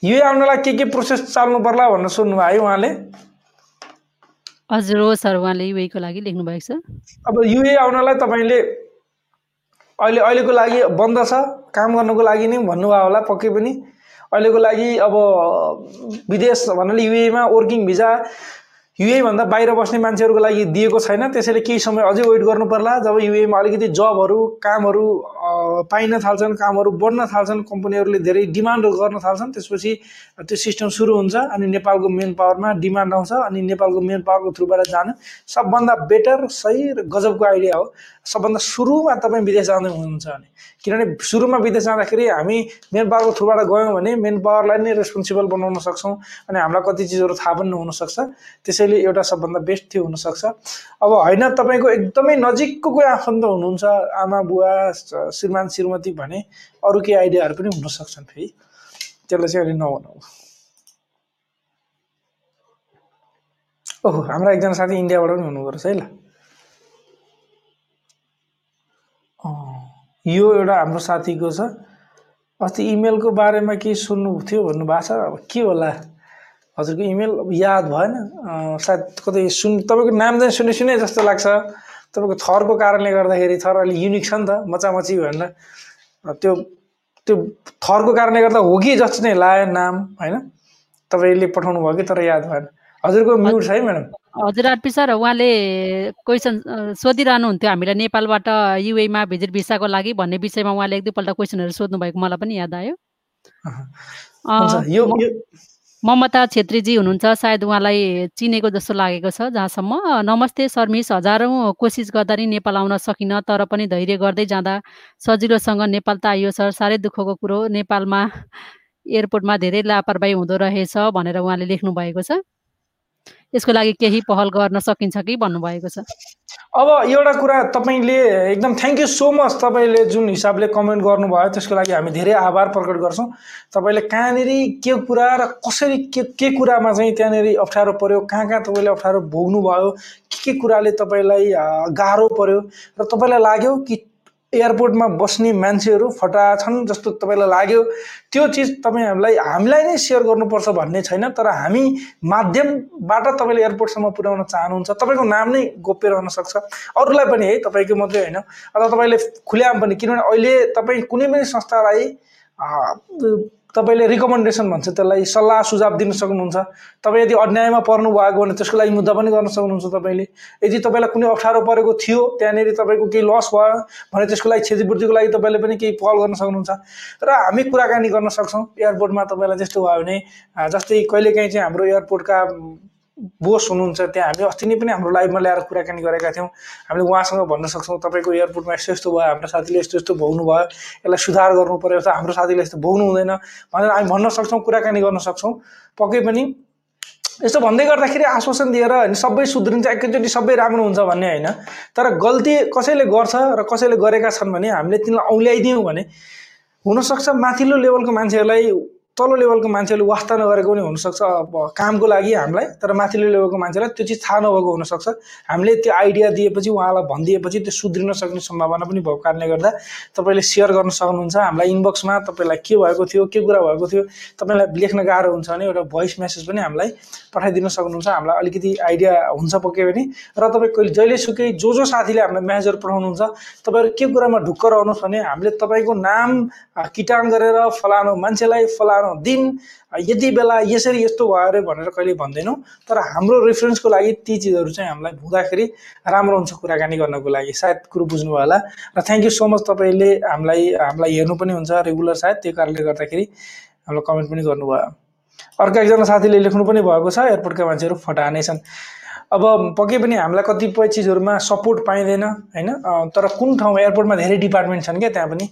यो आउनलाई के के प्रोसेस चाल्नु पर्ला भनेर सोध्नुभयो है उहाँले? हजुर हो सर उहाँले युएको लागि लेख्नुभएको छ। अब युए आउनलाई तपाईँले अहिले अहिलेको लागि बन्द छ काम गर्नको लागि नै भन्नुभयो होला पक्कै पनि। अहिलेको लागि अब विदेश भन्नाले युएमा वर्किङ भिजा युएभन्दा बाहिर बस्ने मान्छेहरूको लागि दिएको छैन। त्यसैले केही समय अझै वेट गर्नु पर्ला। जब युएमा अलिकति जबहरू कामहरू पाइन थाल्छन् कामहरू बढ्न थाल्छन् कम्पनीहरूले धेरै डिमान्डहरू गर्न थाल्छन् त्यसपछि त्यो सिस्टम सुरु हुन्छ अनि नेपालको मेन पावरमा डिमान्ड आउँछ अनि नेपालको मेन पावरको थ्रुबाट जानु सबभन्दा बेटर सही र गजबको आइडिया हो। सबभन्दा सुरुमा तपाईँ विदेश जाँदै हुनुहुन्छ भने किनभने सुरुमा विदेश जाँदाखेरि हामी मेन पावरको थ्रुबाट गयौँ भने मेन पावरलाई नै रेस्पोन्सिबल बनाउन सक्छौँ अनि हामीलाई कति चिजहरू थाहा पनि नहुनसक्छ त्यसैले एउटा सबभन्दा बेस्ट थियो हुनसक्छ। अब होइन तपाईँको एकदमै नजिकको कोही आफन्त हुनुहुन्छ आमा बुवा श्रीमान श्रीमती भने अरू केही आइडियाहरू पनि हुनसक्छन् फेरि। त्यसलाई चाहिँ अहिले नभनौँ। ओहो हाम्रा एकजना साथी इन्डियाबाट पनि हुनुहुँदो रहेछ है ल। यो एउटा हाम्रो साथीको छ। अस्ति इमेलको बारेमा केही सुन्नु थियो भन्नुभएको छ। अब के होला? हजुरको इमेल याद भएन। सायद कतै सुन तपाईँको नाम चाहिँ सुने सुने जस्तो लाग्छ। तपाईँको थरको कारणले गर्दाखेरि थर अलिक युनिक छ नि त मचामची भनेर। त्यो त्यो थरको कारणले गर्दा हो कि जस्तो नै लाग्यो नाम होइन? तपाईँले पठाउनु भयो कि तर याद भएन। हजुरको म्युट छ है म्याडम? हजुर आरपी सर उहाँले क्वेसन सोधिरहनुहुन्थ्यो हामीलाई नेपालबाट युएमा भिजिट भिसाको लागि भन्ने विषयमा उहाँले एक दुईपल्ट क्वेसनहरू सोध्नु भएको मलाई पनि याद आयो। ममता छेत्रीजी हुनुहुन्छ सायद उहाँलाई चिनेको जस्तो लागेको छ जहाँसम्म। नमस्ते शर्मिस हजारौँ कोसिस गर्दा नि नेपाल आउन सकिनँ तर पनि धैर्य गर्दै जाँदा सजिलोसँग नेपाल त आइयो सर। साह्रै दुःखको कुरो नेपालमा एयरपोर्टमा धेरै लापरवाही हुँदो रहेछ भनेर उहाँले लेख्नु भएको छ। यसको लागि केही पहल गर्न सकिन्छ कि भन्नुभएको छ? अब एउटा कुरा तपाईँले एकदम थ्याङ्क यू सो मच तपाईँले जुन हिसाबले कमेन्ट गर्नुभयो त्यसको लागि हामी धेरै आभार प्रकट गर्छौँ। तपाईँले कहाँनिर के कुरा र कसरी के के कुरामा चाहिँ त्यहाँनिर अप्ठ्यारो पऱ्यो कहाँ कहाँ तपाईँले अप्ठ्यारो भोग्नुभयो के के कुराले तपाईँलाई गाह्रो पऱ्यो र तपाईँलाई लाग्यो कि एयरपोर्टमा बस्ने मान्छेहरू फटा छन् जस्तो तपाईँलाई लाग्यो। त्यो चिज तपाईँहरूलाई हामीलाई नै सेयर गर्नुपर्छ भन्ने छैन तर हामी माध्यमबाट तपाईँले एयरपोर्टसम्म पुर्याउन चाहनुहुन्छ। तपाईँको नाम नै गोप्य रहन सक्छ। अरूलाई पनि है तपाईँको मात्रै होइन। अथवा तपाईँले खुल्याम पनि किनभने अहिले तपाईँ कुनै पनि संस्थालाई तपाईँले रिकमेन्डेसन भन्छ त्यसलाई सल्लाह सुझाव दिन सक्नुहुन्छ। तपाईँ यदि अन्यायमा पर्नु भएको भने त्यसको लागि मुद्दा पनि गर्न सक्नुहुन्छ तपाईँले। यदि तपाईँलाई कुनै अप्ठ्यारो परेको थियो त्यहाँनिर तपाईँको केही लस भयो भने त्यसको लागि क्षतिपूर्तिको लागि तपाईँले पनि केही पहल गर्न सक्नुहुन्छ। र हामी कुराकानी गर्न सक्छौँ एयरपोर्टमा तपाईँलाई त्यस्तो भयो भने जस्तै कहिलेकाहीँ चाहिँ हाम्रो एयरपोर्टका बोस हुनुहुन्छ त्यहाँ हामी अस्ति नै पनि हाम्रो लाइभमा ल्याएर कुराकानी गरेका थियौँ। हामीले उहाँसँग भन्न सक्छौँ तपाईँको एयरपोर्टमा यस्तो यस्तो भयो हाम्रो साथीले यस्तो यस्तो भोग्नु भयो यसलाई सुधार गर्नु पऱ्यो अथवा हाम्रो साथीले यस्तो भोग्नु हुँदैन भनेर हामी भन्न सक्छौँ कुराकानी गर्न सक्छौँ। पक्कै पनि यस्तो भन्दै गर्दाखेरि आश्वासन दिएर होइन सबै सुध्रिन्छ एकैचोटि सबै राम्रो हुन्छ भन्ने होइन। तर गल्ती कसैले गर्छ र कसैले गरेका छन् भने हामीले तिनीलाई औल्याइदियौँ भने हुनसक्छ माथिल्लो लेभलको मान्छेहरूलाई तल्लो लेभलको मान्छेले वास्ता नगरेको पनि हुनसक्छ अब कामको लागि हामीलाई तर माथिल्लो लेभलको मान्छेलाई त्यो चिज थाहा नभएको हुनसक्छ। हामीले त्यो आइडिया दिएपछि उहाँलाई भनिदिएपछि त्यो सुध्रिन सक्ने सम्भावना पनि भएको कारणले गर्दा तपाईँले सेयर गर्न सक्नुहुन्छ। हामीलाई इनबक्समा तपाईँलाई के भएको थियो के कुरा भएको थियो तपाईँलाई लेख्न गाह्रो हुन्छ भने एउटा भोइस मेसेज पनि हामीलाई पठाइदिन सक्नुहुन्छ। हामीलाई अलिकति आइडिया हुन्छ पक्कै पनि। र तपाईँ कहिले जहिले सुकै जो जो साथीले हामीलाई म्यासेजहरू पठाउनुहुन्छ तपाईँहरू के कुरामा ढुक्क रहनुहोस् भने हामीले तपाईँको नाम किटान गरेर फलानु मान्छेलाई फलानु दिन यति बेला यसरी यस्तो भयो अरे भनेर कहिले भन्दैनौँ तर हाम्रो रेफरेन्सको लागि ती चिजहरू चाहिँ हामीलाई हुँदाखेरि राम्रो हुन्छ कुराकानी गर्नको लागि। सायद कुरो बुझ्नुभयो होला। र थ्याङ्क यू सो मच तपाईँले हामीलाई हामीलाई हेर्नु पनि हुन्छ रेगुलर सायद त्यो कारणले गर्दाखेरि हामीलाई कमेन्ट पनि गर्नुभयो। अर्को एकजना साथीले लेख्नु पनि भएको छ एयरपोर्टका मान्छेहरू फटा नै छन्। अब पक्कै पनि हामीलाई कतिपय चिजहरूमा सपोर्ट पाइँदैन होइन? तर कुन ठाउँमा एयरपोर्टमा धेरै डिपार्टमेन्ट छन् क्या त्यहाँ पनि।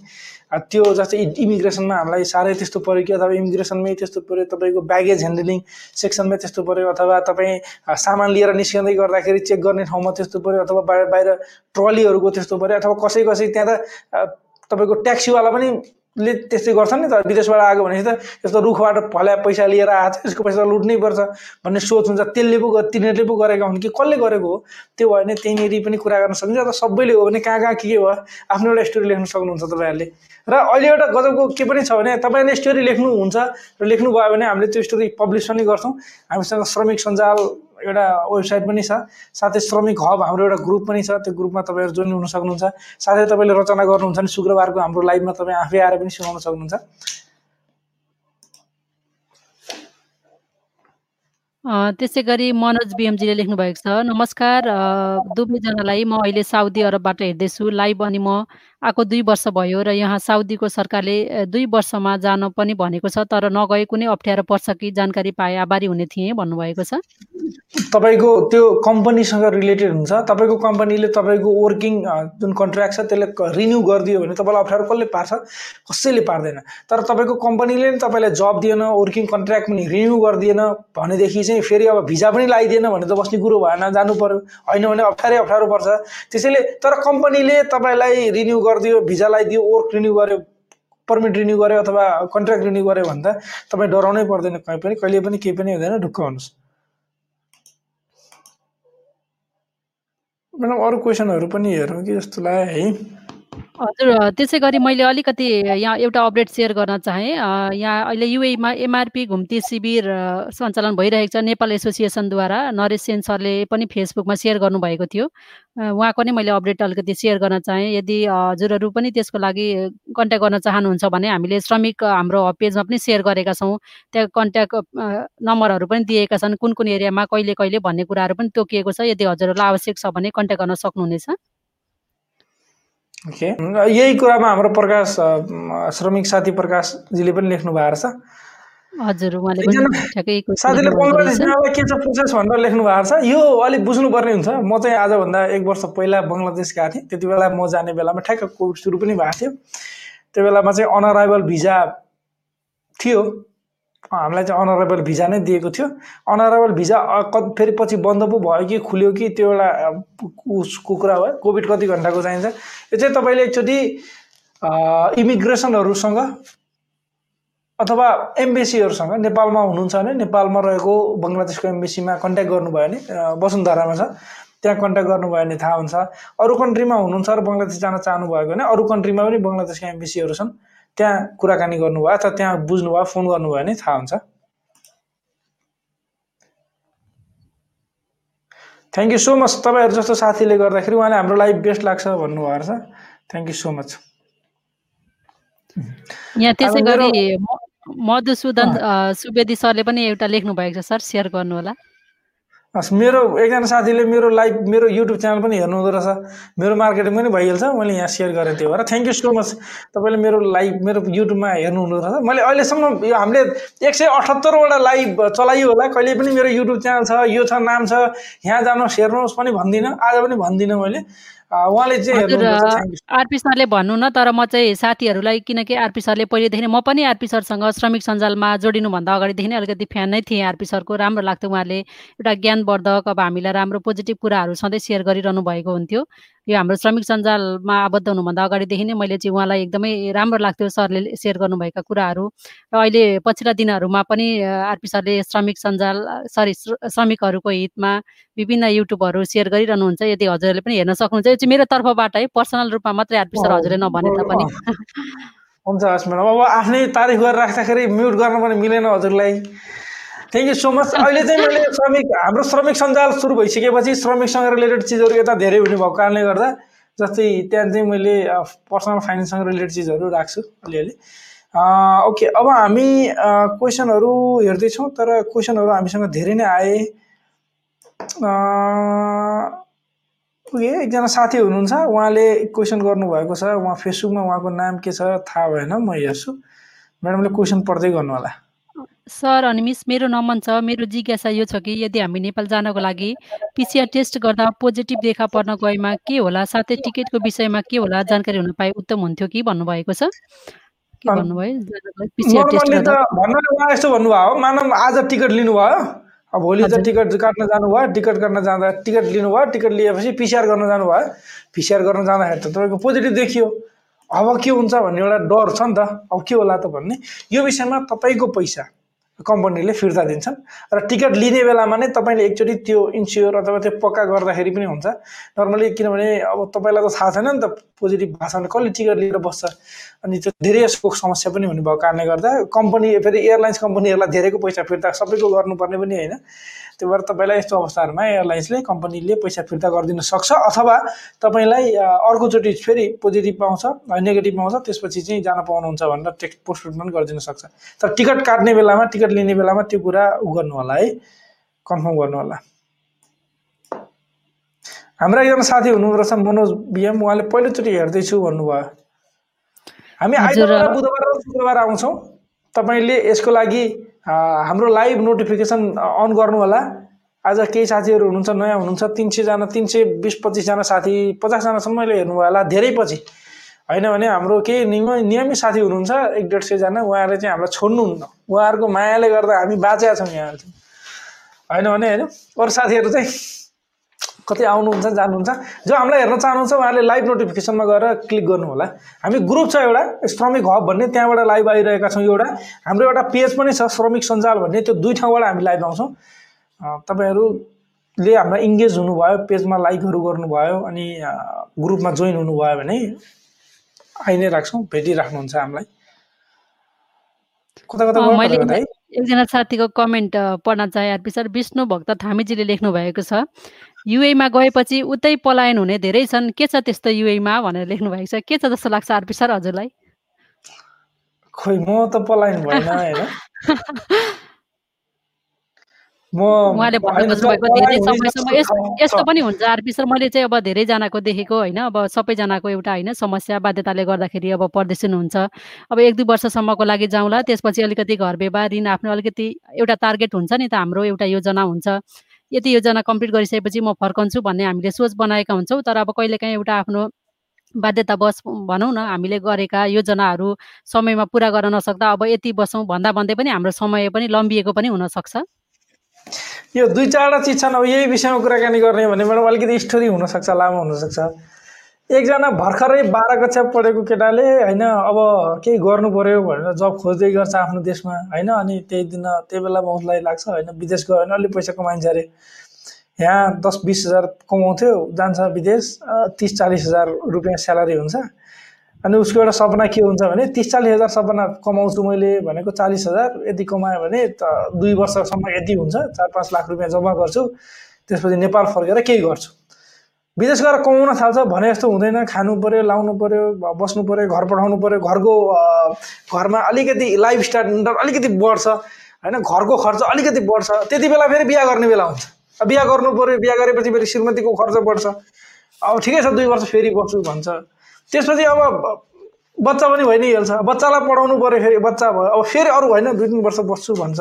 त्यो जस्तै इमिग्रेसनमा हामीलाई साह्रै त्यस्तो पऱ्यो कि अथवा इमिग्रेसनमै त्यस्तो पऱ्यो तपाईँको ब्यागेज ह्यान्डलिङ सेक्सनमै त्यस्तो पऱ्यो अथवा तपाईँ सामान लिएर निस्किँदै गर्दाखेरि चेक गर्ने ठाउँमा त्यस्तो पऱ्यो अथवा बाहिर बाहिर ट्रलीहरूको त्यस्तो पऱ्यो अथवा कसै कसै त्यहाँ त तपाईँको ट्याक्सीवाला पनि ले त्यस्तै गर्छन् नि त विदेशबाट आएको भनेपछि त यस्तो रुखबाट फल्या पैसा लिएर आएको छ यसको पैसा लुट्नै पर्छ भन्ने सोच हुन्छ। त्यसले पो तिनीहरूले पो गरेका हुन् कि कसले गरेको हो? त्यो भयो भने त्यहीँनिर पनि कुरा गर्न सकिन्छ। र सबैले हो भने कहाँ कहाँ के के भयो? आफ्नो एउटा स्टोरी लेख्न सक्नुहुन्छ तपाईँहरूले। र अहिले एउटा गजबको के पनि छ भने तपाईँले स्टोरी लेख्नुहुन्छ र लेख्नुभयो भने हामीले त्यो स्टोरी पब्लिस पनि गर्छौँ। हामीसँग श्रमिक सञ्जाल एउटा वेबसाइट पनि छ। साथै श्रमिक हब हाम्रो एउटा ग्रुप पनि छ। त्यो ग्रुपमा तपाईँहरू जोइन हुन सक्नुहुन्छ। साथै तपाईँले रचना गर्नुहुन्छ भने शुक्रबारको हाम्रो लाइभमा तपाईँ आफै आएर पनि सुनाउन सक्नुहुन्छ। त्यसै गरी मनोज बिएमजीले लेख्नुभएको छ नमस्कार दुवैजनालाई म अहिले साउदी अरबबाट हेर्दैछु। लाइभ अनि म आएको दुई वर्ष भयो र यहाँ साउदीको सरकारले दुई वर्षमा जान पनि भनेको छ तर नगए कुनै अप्ठ्यारो पर्छ कि जानकारी पाए आभारी हुने थिएँ भन्नुभएको छ। तपाईँको त्यो कम्पनीसँग रिलेटेड हुन्छ तपाईँको कम्पनीले तपाईँको वर्किङ जुन कन्ट्र्याक्ट छ त्यसले रिन्यू गरिदियो भने तपाईँलाई अप्ठ्यारो कसले पार्छ? कसैले पार्दैन। तर तपाईँको कम्पनीले नि तपाईँलाई जब दिएन वर्किङ कन्ट्र्याक्ट पनि रिन्यू गरिदिएन भनेदेखि चाहिँ फेरि अब भिजा पनि लगाइदिएन भने त बस्ने कुरो भएन जानु पऱ्यो होइन भने अप्ठ्यारै अप्ठ्यारो पर्छ। त्यसैले तर कम्पनीले तपाईँलाई रिन्यू गरिदियो भिजा लगाइदियो वर्क रिन्यू गर्यो पर्मिट रिन्यू गर्यो अथवा कन्ट्र्याक्ट रिन्यू गर्यो भने त तपाईँ डराउनै पर्दैन कहीँ पनि कहिले पनि केही पनि हुँदैन ढुक्क हुनुहोस् म्याडम अरू क्वेसनहरू पनि हेरौँ कि जस्तो लाग्यो है। हजुर त्यसै गरी मैले अलिकति यहाँ एउटा अपडेट सेयर गर्न चाहेँ। यहाँ अहिले युएमा एमआरपी घुम्ती शिविर सञ्चालन भइरहेको छ नेपाल एसोसिएसनद्वारा। नरेश सेन सरले पनि फेसबुकमा सेयर गर्नुभएको थियो। उहाँको नै मैले अपडेट अलिकति सेयर गर्न चाहेँ। यदि हजुरहरू पनि त्यसको लागि कन्ट्याक्ट गर्न चाहनुहुन्छ भने हामीले श्रमिक हाम्रो पेजमा पनि सेयर गरेका छौँ। त्यहाँ कन्ट्याक्ट नम्बरहरू पनि दिएका छन्। कुन कुन एरियामा कहिले कहिले भन्ने कुराहरू पनि तोकिएको छ। यदि हजुरहरूलाई आवश्यक छ भने कन्ट्याक्ट गर्न सक्नुहुनेछ। ओके? यही कुरामा हाम्रो प्रकाश श्रमिक साथी प्रकाशजीले पनि लेख्नु भएको छ हजुर साथीले बङ्गलादेश जानलाई के छ प्रोसेस भनेर लेख्नु भएको छ यो अलिक बुझ्नुपर्ने हुन्छ। म चाहिँ आजभन्दा एक वर्ष पहिला बङ्गलादेश गएको थिएँ। त्यति बेला म जाने बेलामा ठ्याक्क कोभिड सुरु पनि भएको थियो। त्यो बेलामा चाहिँ अनअराइभल भिजा थियो। हामीलाई चाहिँ अनरेबल भिजा नै दिएको थियो। अनरेबल भिजा फेरि पछि बन्द पो भयो कि खुल्यो कि त्यो एउटा उसको कुरा भयो। कोभिड कति घन्टाको चाहिन्छ। यो चाहिँ तपाईँले एकचोटि इमिग्रेसनहरूसँग अथवा एम्बेसीहरूसँग नेपालमा हुनुहुन्छ भने नेपालमा रहेको बङ्गलादेशको एम्बेसीमा कन्ट्याक्ट गर्नुभयो भने वसुन्धरामा छ। त्यहाँ कन्ट्याक्ट गर्नुभयो भने थाहा हुन्छ। अरू कन्ट्रीमा हुनुहुन्छ र बङ्गलादेश जान चाहनुभयो भने अरू कन्ट्रीमा पनि बङ्गलादेशका एम्बेसीहरू छन्। त्यहाँ कुराकानी गर्नुभयो अथवा त्यहाँ बुझ्नुभयो फोन गर्नुभयो भने थाहा हुन्छ। थ्याङ्क यू सो मच तपाईँहरू जस्तो साथीले गर्दाखेरि उहाँले हाम्रो लाइफ बेस्ट लाग्छ भन्नुभएको रहेछ। थ्याङ्क यू सो मच यहाँ त्यसै गरी मधुसूदन सुवेदी सरले पनि एउटा लेख्नु भएको छ सर सेयर गर्नु होला हस् मेरो एकजना साथीले मेरो लाइभ मेरो युट्युब च्यानल पनि हेर्नु हुँदो रहेछ। मेरो मार्केटिङ पनि भइहाल्छ मैले यहाँ सेयर गरेँ त्यो भएर। थ्याङ्क यू सो मच तपाईँले मेरो लाइभ मेरो युट्युबमा हेर्नु हुँदो रहेछ। मैले अहिलेसम्म यो हामीले एक सय अठहत्तरवटा लाइभ चलाइयो होला। कहिले पनि मेरो युट्युब च्यानल छ यो छ नाम छ यहाँ जानुहोस् हेर्नुहोस् पनि भन्दिनँ। आज पनि भन्दिनँ मैले। उहाँले चाहिँ आरपी सरले भन्नु न तर म चाहिँ साथीहरूलाई किनकि आरपी सरले पहिलेदेखि म पनि आरपी सरसँग श्रमिक सञ्जालमा जोडिनुभन्दा अगाडिदेखि नै अलिकति फ्यान नै थिएँ। आरपी सरको राम्रो लाग्थ्यो उहाँले। एउटा ज्ञानवर्धक अब हामीलाई राम्रो पोजिटिभ कुराहरू सधैँ सेयर गरिरहनु भएको हुन्थ्यो। यो हाम्रो श्रमिक सञ्जालमा आबद्ध हुनुभन्दा अगाडिदेखि नै मैले चाहिँ उहाँलाई एकदमै राम्रो लाग्थ्यो सरले सेयर गर्नुभएका कुराहरू। र अहिले पछिल्ला दिनहरूमा पनि आरपी सरले श्रमिक सञ्जाल सरी श्रमिकहरूको हितमा विभिन्न युट्युबहरू सेयर गरिरहनुहुन्छ। यदि हजुरहरूले पनि हेर्न सक्नुहुन्छ यो चाहिँ मेरो तर्फबाट है पर्सनल रूपमा मात्रै आरपी सर हजुरले नभने तापनि हुन्छ हस् म्याडम अब आफ्नै तारिफ गरेर राख्दाखेरि म्युट गर्न पनि मिलेन हजुरलाई। थ्याङ्क यू सो मच अहिले चाहिँ मैले श्रमिक हाम्रो श्रमिक सञ्जाल सुरु भइसकेपछि श्रमिकसँग रिलेटेड चिजहरू यता धेरै हुने भएको कारणले गर्दा जस्तै त्यहाँ चाहिँ मैले पर्सनल फाइनेन्ससँग रिलेटेड चिजहरू राख्छु अलिअलि। ओके अब हामी क्वेसनहरू हेर्दैछौँ तर क्वेसनहरू हामीसँग धेरै नै आए। ओके एकजना साथी हुनुहुन्छ उहाँले क्वेसन गर्नुभएको छ उहाँ फेसबुकमा उहाँको नाम के छ थाहा भएन म हेर्छु। म्याडमले क्वेसन पढ्दै गर्नु होला सर अनि मिस मेरो नमन छ। मेरो जिज्ञासा यो छ कि यदि हामी नेपाल जानको लागि पिसिआर टेस्ट गर्दा पोजिटिभ देखा पर्न गएमा के होला? साथै टिकटको विषयमा के होला? जानकारी हुन पाए उत्तम हुन्थ्यो कि भन्नुभएको छ? के भन्नुभयो? यस्तो भन्नुभयो। मानव आज टिकट लिनुभयो। अब भोलि त टिकट काट्न जानुभयो। टिकट काट्न जाँदा टिकट लिनुभयो। टिकट लिएपछि पिसिआर गर्न जानुभयो। पिसिआर गर्न जाँदाखेरि त तपाईँको पोजिटिभ देखियो। अब के हुन्छ भन्ने एउटा डर छ नि त। अब के होला त भन्ने। यो विषयमा तपाईँको पैसा। कम्पनीले फिर्ता दिन्छन्। र टिकट लिने बेलामा नै तपाईँले एकचोटि त्यो इन्स्योर अथवा त्यो पक्का गर्दाखेरि पनि हुन्छ। नर्मली किनभने अब तपाईँलाई त थाहा छैन नि त पोजिटिभ भने कसले टिकट लिएर बस्छ। अनि त्यो धेरै यसको समस्या पनि हुने भएको कारणले गर्दा कम्पनी फेरि एयरलाइन्स कम्पनीहरूलाई धेरैको पैसा फिर्ता सबैको गर्नुपर्ने पनि होइन। त्यो भएर तपाईँलाई यस्तो अवस्थाहरूमा एयरलाइन्सले कम्पनीले पैसा फिर्ता गरिदिन सक्छ अथवा तपाईँलाई अर्कोचोटि फेरि पोजिटिभ पाउँछ नेगेटिभ पाउँछ त्यसपछि चाहिँ जान पाउनुहुन्छ भनेर टेक्स्ट पोस्टपोन पनि गरिदिन सक्छ। तर टिकट काट्ने बेलामा टिकट लिने बेलामा त्यो कुरा उ गर्नु होला है। कन्फर्म गर्नु होला। हाम्रा एकजना साथी हुनुहुँदो रहेछ मनोज बिएम उहाँले पहिलोचोटि हेर्दैछु भन्नुभयो। हामी। आइतबार बुधबार र शुक्रबार आउँछौँ। तपाईँले यसको लागि हाम्रो लाइभ नोटिफिकेसन अन गर्नु होला आज केही साथीहरू हुनुहुन्छ नयाँ हुनुहुन्छ तिन सयजना तिन सय बिस पच्चिसजना साथी पचासजनासम्मले हेर्नुभयो होला धेरै पछि। होइन भने हाम्रो केही नियम नियमित साथी हुनुहुन्छ एक डेढ सयजना उहाँहरूले चाहिँ हामीलाई छोड्नुहुन्न। उहाँहरूको मायाले गर्दा हामी बाँचेका छौँ यहाँ होइन भने होइन अरू साथीहरू चाहिँ कतै आउनुहुन्छ जानुहुन्छ। जो हामीलाई हेर्न चाहनुहुन्छ उहाँले लाइभ नोटिफिकेसनमा गएर क्लिक गर्नु होला हामी ग्रुप छ एउटा श्रमिक हब भन्ने त्यहाँबाट लाइभ आइरहेका छौँ एउटा। हाम्रो एउटा पेज पनि छ श्रमिक सञ्जाल भन्ने त्यो दुई ठाउँबाट हामी लाइभ आउँछौँ। तपाईँहरूले हामीलाई इङ्गेज हुनुभयो पेजमा लाइकहरू गर्नुभयो अनि ग्रुपमा जोइन हुनुभयो भने आइ नै राख्छौँ भेटिराख्नुहुन्छ हामीलाई। कता कता एकजना साथीको कमेन्ट पढ्न चाहे सर विष्णु भक्त थामीजीले लेख्नु भएको छ। युएमा गएपछि उतै पलायन हुने धेरै छन्। के छ त्यस्तो युएमा भनेर लेख्नु भएको छ? के छ जस्तो लाग्छ आरपी सर हजुरलाई? खोइ म त पलायन भएन होइन? म उहाँले धेरै समयसम्म यस्तो। पनि हुन्छ आरपी सर। मैले चाहिँ अब धेरैजनाको देखेको होइन? अब सबैजनाको एउटा होइन समस्या बाध्यताले गर्दाखेरि अब परदेश हुनुहुन्छ अब एक दुई वर्षसम्मको लागि जाउँला त्यसपछि अलिकति घर व्यवहार ऋण आफ्नो अलिकति एउटा टार्गेट हुन्छ नि त हाम्रो एउटा योजना हुन्छ। यति योजना कम्प्लिट गरिसकेपछि म फर्कन्छु भन्ने हामीले सोच बनाएका हुन्छौँ। तर अब कहिलेकाहीँ एउटा आफ्नो बाध्यतावश भनौँ न हामीले गरेका योजनाहरू समयमा पुरा गर्न नसक्दा अब यति बसौँ भन्दा भन्दै पनि हाम्रो समय पनि लम्बिएको पनि हुनसक्छ। यो दुई चारवटा चिज छन् अब यही विषयमा कुराकानी गर्ने भने म्याडम अलिकति स्टोरी हुनसक्छ लामो हुनसक्छ। एकजना भर्खरै बाह्र कक्षा पढेको केटाले होइन अब केही गर्नु पऱ्यो भनेर जब खोज्दै गर्छ आफ्नो देशमा होइन अनि त्यही दिन त्यही बेलामा उसलाई लाग्छ होइन विदेश गयो भने अलिक पैसा कमाइन्छ अरे यहाँ दस बिस हजार कमाउँथ्यो जान्छ विदेश तिस चालिस हजार रुपियाँ स्यालेरी हुन्छ। अनि उसको एउटा सपना के हुन्छ भने तिस चालिस हजार सपना कमाउँछु मैले भनेको चालिस हजार यति कमायो भने त दुई वर्षसम्म यति हुन्छ चार पाँच लाख रुपियाँ जम्मा गर्छु त्यसपछि नेपाल फर्केर केही गर्छु। विदेश गएर कमाउन थाल्छ भने जस्तो हुँदैन। खानु पऱ्यो लाउनु पऱ्यो बस्नु पऱ्यो घर पठाउनु पऱ्यो घरको घरमा अलिकति लाइफ स्टाइल अलिकति बढ्छ होइन? घरको खर्च अलिकति बढ्छ त्यति बेला फेरि बिहा गर्ने बेला हुन्छ। बिहा गर्नु पऱ्यो बिहा गरेपछि फेरि श्रीमतीको खर्च बढ्छ। अब ठिकै छ दुई वर्ष फेरि बस्छु भन्छ। त्यसपछि अब बच्चा पनि भइ नै हाल्छ बच्चालाई पढाउनु पऱ्यो फेरि बच्चा भयो। अब फेरि अरू होइन दुई तिन वर्ष बस्छु भन्छ।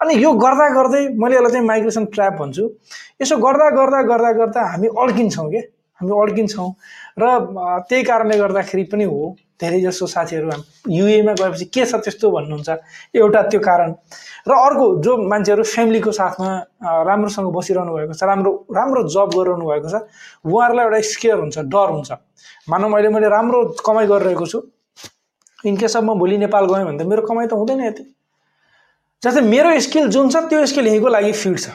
अनि यो गर्दा गर्दै मैले यसलाई चाहिँ माइग्रेसन ट्र्याप भन्छु। यसो गर्दा गर्दा गर्दा गर्दा हामी अड्किन्छौँ कि? हामी अड्किन्छौँ र त्यही कारणले गर्दाखेरि पनि हो धेरै जसो साथीहरू युएमा गएपछि के छ त्यस्तो भन्नुहुन्छ एउटा त्यो कारण। र अर्को जो मान्छेहरू फ्यामिलीको साथमा राम्रोसँग बसिरहनु भएको छ राम्रो राम्रो जब गरिरहनु भएको छ उहाँहरूलाई एउटा स्केयर हुन्छ डर हुन्छ। मानव मैले मैले राम्रो कमाइ गरिरहेको छु। इनकेस अब म भोलि नेपाल गएँ भने त मेरो कमाइ त हुँदैन यति। जस्तै मेरो स्किल जुन छ त्यो स्किल यहीँको लागि फिट छ।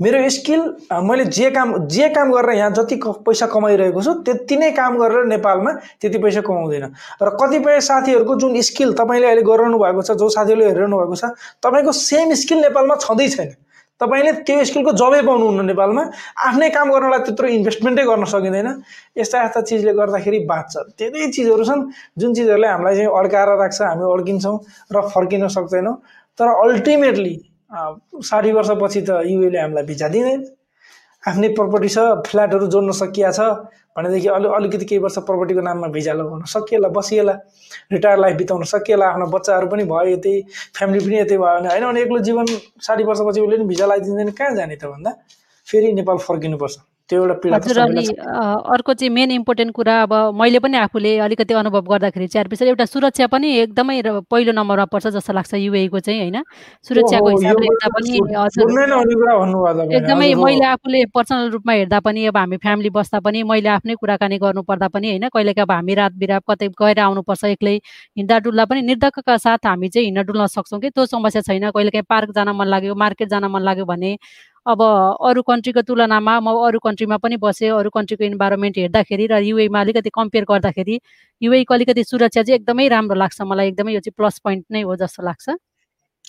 मेरो स्किल मैले जे काम जे काम गरेर यहाँ जति पैसा कमाइरहेको छु त्यति नै काम गरेर नेपालमा त्यति पैसा कमाउँदैन। र कतिपय साथीहरूको जुन स्किल तपाईँले अहिले गरिरहनु भएको छ जो साथीहरूले हेरिरहनु भएको छ तपाईँको सेम स्किल नेपालमा छँदै छैन। तपाईँले त्यो स्किलको जबै पाउनुहुन्न नेपालमा। आफ्नै काम गर्नलाई त्यत्रो इन्भेस्टमेन्टै गर्न सकिँदैन। यस्ता यस्ता चिजले गर्दाखेरि बाँच्छ। धेरै चिजहरू छन् जुन चिजहरूले हामीलाई चाहिँ अड्काएर राख्छ हामी अड्किन्छौँ र फर्किन सक्दैनौँ। तर अल्टिमेटली साठी वर्षपछि त युएले हामीलाई भिजा दिँदैन आफ्नै प्रपर्टी छ फ्ल्याटहरू जोड्न सकिया छ भनेदेखि अलि अलिकति केही वर्ष प्रपर्टीको नाममा भिजा लगाउन सकिएला बसिएला रिटायर लाइफ बिताउन सकिएला आफ्नो बच्चाहरू पनि भयो यतै फ्यामिली पनि यतै भयो भने होइन भने एक्लो जीवन साठी वर्षपछि उसले पनि भिजा लगाइदिँदैन कहाँ जाने त भन्दा? फेरि नेपाल फर्किनुपर्छ। त्यो एउटा पीडा त हजुर अनि अर्को चाहिँ मेन इम्पोर्टेन्ट कुरा अब मैले पनि आफूले अलिकति अनुभव गर्दाखेरि चाहिँ सर एउटा सुरक्षा पनि एकदमै पहिलो नम्बरमा पर्छ जस्तो लाग्छ युएको चाहिँ होइन? सुरक्षाको हिसाबले हेर्दा पनि एकदमै। मैले आफूले पर्सनल रूपमा हेर्दा पनि अब हामी फ्यामिली बस्दा पनि मैले आफ्नै कुराकानी गर्नु पर्दा पनि होइन? कहिलेकाहीँ अब हामी रात बिरात कतै गएर आउनुपर्छ एक्लै हिँड्दा डुल्दा पनि निर्धक्कका साथ हामी चाहिँ हिँड्न डुल्न सक्छौँ कि? त्यो समस्या छैन। कहिलेकाहीँ पार्क जान मन लाग्यो मार्केट जान मन लाग्यो भने अब अरू कन्ट्रीको तुलनामा म अरू कन्ट्रीमा पनि बसेँ अरू कन्ट्रीको इन्भाइरोमेन्ट हेर्दाखेरि र युएमा अलिकति कम्पेयर गर्दाखेरि युएको अलिकति सुरक्षा चाहिँ एकदमै राम्रो लाग्छ मलाई एकदमै यो चाहिँ प्लस पोइन्ट नै हो जस्तो लाग्छ।